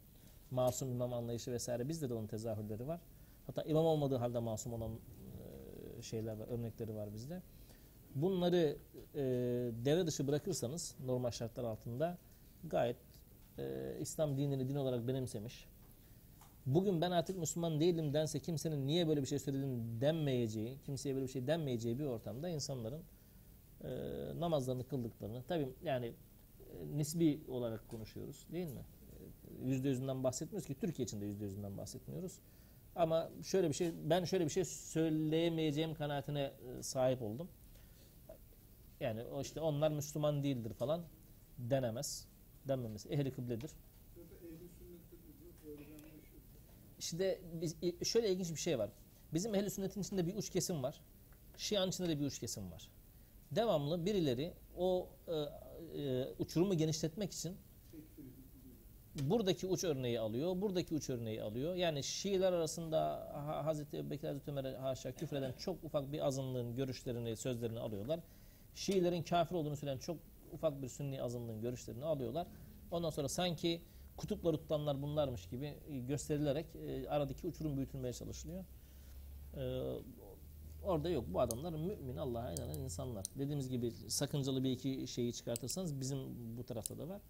Masum imam anlayışı vesaire bizde de onun tezahürleri var. Hatta imam olmadığı halde masum olan e, şeyler var, örnekleri var bizde. Bunları e, devre dışı bırakırsanız normal şartlar altında gayet e, İslam dinini din olarak benimsemiş. Bugün ben artık Müslüman değilim dense kimsenin niye böyle bir şey söylediğini denmeyeceği, kimseye böyle bir şey denmeyeceği bir ortamda insanların e, namazlarını kıldıklarını, tabii yani e, nisbi olarak konuşuyoruz değil mi? E, Yüzde yüzünden bahsetmiyoruz ki Türkiye için de yüzde yüzünden bahsetmiyoruz. Ama şöyle bir şey, ben şöyle bir şey söyleyemeyeceğim kanaatine e, sahip oldum. Yani işte onlar Müslüman değildir falan denemez. Denmemesi. Ehli kıbledir. Ehli. İşte biz, şöyle ilginç bir şey var. Bizim ehl sünnetin içinde bir uç kesim var. Şia'nın içinde de bir uç kesim var. devamlı birileri o e, e, uçurumu genişletmek için buradaki uç örneği alıyor, buradaki uç örneği alıyor. Yani Şiiler arasında Ha- Hazreti Ebubekir Hazreti Ömer'e haşa küfreden çok ufak bir azınlığın görüşlerini, sözlerini alıyorlar. Şiilerin kafir olduğunu söyleyen çok ufak bir sünni azınlığın görüşlerini alıyorlar. Ondan sonra sanki kutupları tutanlar bunlarmış gibi e, gösterilerek e, aradaki uçurum büyütülmeye çalışılıyor. E, orada yok. Bu adamlar mümin, Allah'a inanan insanlar. Dediğimiz gibi sakıncalı bir iki şeyi çıkartırsanız bizim bu tarafta da var.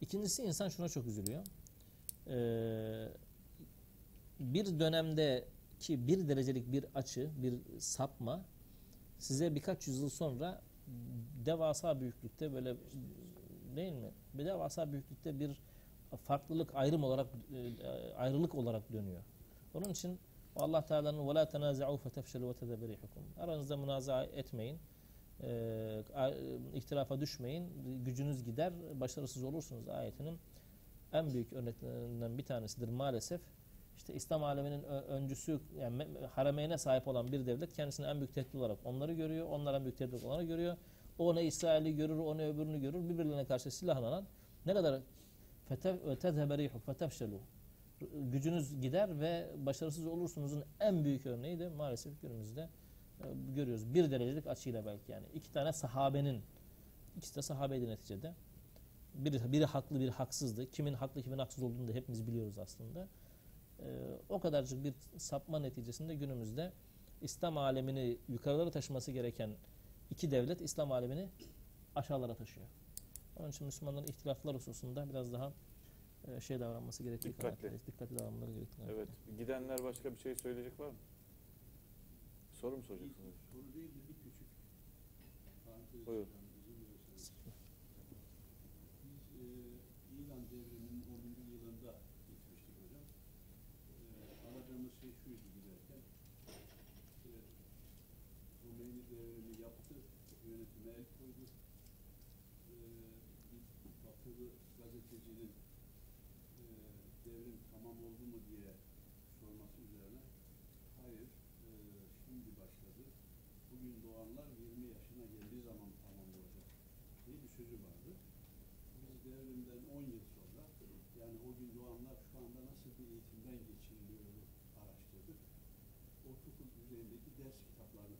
İkincisi insan şuna çok üzülüyor. Ee, bir dönemde ki bir derecelik bir açı, bir sapma size birkaç yüzyıl sonra devasa büyüklükte böyle değil mi? Bir devasa büyüklükte bir farklılık ayrım olarak e, ayrılık olarak dönüyor. Onun için Allah Teala'nın "Ve la tenazi'u fetefşelu ve tedeberihukum." Aranızda münazaa etmeyin e, düşmeyin, gücünüz gider, başarısız olursunuz ayetinin en büyük örneklerinden bir tanesidir maalesef. İşte İslam aleminin öncüsü, yani harameyne sahip olan bir devlet kendisini en büyük tehdit olarak onları görüyor, onlar en büyük tehdit olanı görüyor. O ne İsrail'i görür, o ne öbürünü görür, birbirlerine karşı silahlanan ne kadar e, tezheberihuk fetefşelu gücünüz gider ve başarısız olursunuzun en büyük örneği de maalesef günümüzde görüyoruz. Bir derecelik açıyla belki yani. iki tane sahabenin ikisi de sahabeydi neticede. Biri, biri haklı biri haksızdı. Kimin haklı kimin haksız olduğunu da hepimiz biliyoruz aslında. E, o kadarcık bir sapma neticesinde günümüzde İslam alemini yukarılara taşıması gereken iki devlet İslam alemini aşağılara taşıyor. Onun için Müslümanların ihtilaflar hususunda biraz daha e, şey davranması gerektiği Dikkatli. Dikkatli davranmaları gerektiği Evet. Gidenler başka bir şey söyleyecek var mı? Soru mu soracaksınız? Soru değil de bir küçük parantez Buyurun. Biz e, İran devriminin 10. yılında gitmiştik hocam. E, şey şuydu giderken. İşte, Rumeyni yaptı, yönetime el koydu. E, bir batılı gazetecinin e, devrim tamam oldu mu diye sorması üzerine hayır e, şimdi başladı. Bugün doğanlar 20 yaşına geldiği zaman tamam olacak diye bir sözü vardı. Biz devrimden 10 yıl sonra yani o gün doğanlar şu anda nasıl bir eğitimden geçiriliyor araştırdık. Ortaokul düzeyindeki ders kitaplarını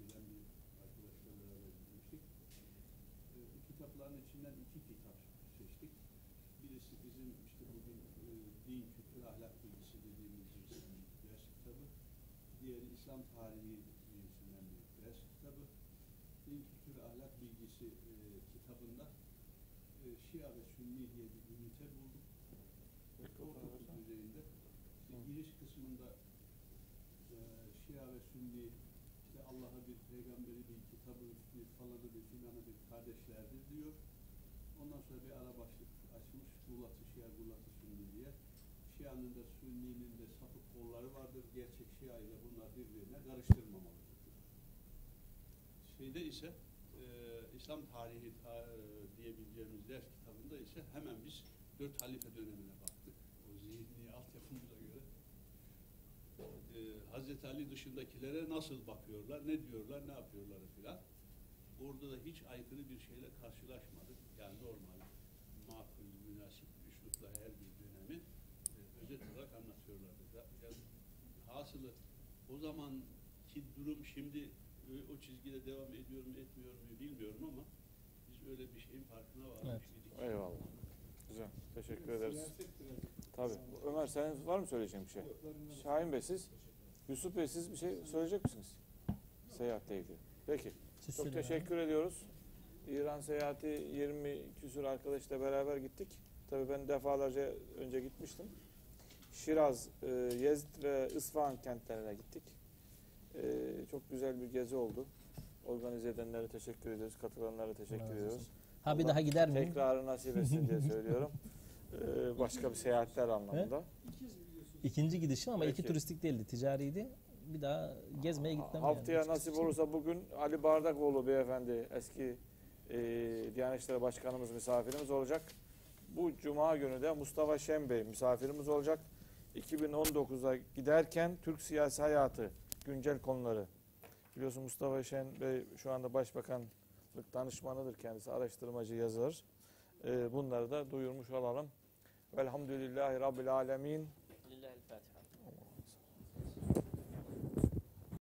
bilen bir arkadaşla beraber gitmiştik. E, kitapların içinden iki kitap seçtik. Birisi bizim işte bugün e, din, kültür, ahlak bilgisi dediğimiz bir ders kitabı. Diğeri İslam tarihi cinsinden bir ders kitabı. Din, kültür, bilgisi e, kitabında e, Şia ve Sünni diye bir ünite bulduk. Ortaokul düzeyinde. İşte giriş kısmında e, Şia ve Sünni işte Allah'a bir peygamberi bir kitabı bir falanı bir filanı bir kardeşlerdir diyor. Ondan sonra bir ara başlık açmış. Gulatı Şia, Gulatı Sünni diye. Şia'nın da Sünni'nin de sapık kolları vardır. Gerçek Şia ile bunlar birbirine karıştırmamalıdır. Şeyde ise İslam tarihi ta, e, diyebileceğimiz ders kitabında ise hemen biz dört halife dönemine baktık. O zihni altyapımıza göre. E, Hazreti Ali dışındakilere nasıl bakıyorlar, ne diyorlar, ne yapıyorlar filan. Orada da hiç aykırı bir şeyle karşılaşmadık. Yani normal, makul, münasip bir her bir dönemi e, özet olarak anlatıyorlardı. Ya, ya, hasılı o zamanki durum şimdi o çizgide devam ediyor mu etmiyor mu bilmiyorum ama biz öyle bir şeyin farkına varmış Evet. Eyvallah. Güzel. Teşekkür ederiz. Siyaset biraz. Tabii. Ömer senin var mı söyleyeceğin bir şey? Şahin Bey siz, Yusuf Bey siz bir şey söyleyecek misiniz? Seyahatle ilgili. Peki. Siz Çok teşekkür ediyoruz. İran seyahati 20 küsur arkadaşla beraber gittik. Tabii ben defalarca önce gitmiştim. Şiraz, e, Yezd ve İsfahan kentlerine gittik. E, çok güzel bir gezi oldu. Organize edenlere teşekkür ediyoruz. Katılanlara teşekkür razı ediyoruz. olsun. Ha bir Allah daha gider miyim? Tekrarı nasip etsin diye *laughs* söylüyorum. E, başka bir seyahatler anlamında. İkinci gidişim ama iki Peki. turistik değildi, ticariydi. Bir daha gezmeye gitmem Haftaya yani. nasip olursa bugün Ali Bardakoğlu beyefendi eski e, Diyanet İşleri Başkanımız misafirimiz olacak. Bu cuma günü de Mustafa Şen Bey misafirimiz olacak. 2019'a giderken Türk siyasi hayatı güncel konuları Biliyorsun Mustafa Şen Bey şu anda başbakanlık danışmanıdır kendisi. Araştırmacı yazar. Ee, bunları da duyurmuş olalım. Velhamdülillahi Rabbil Alemin.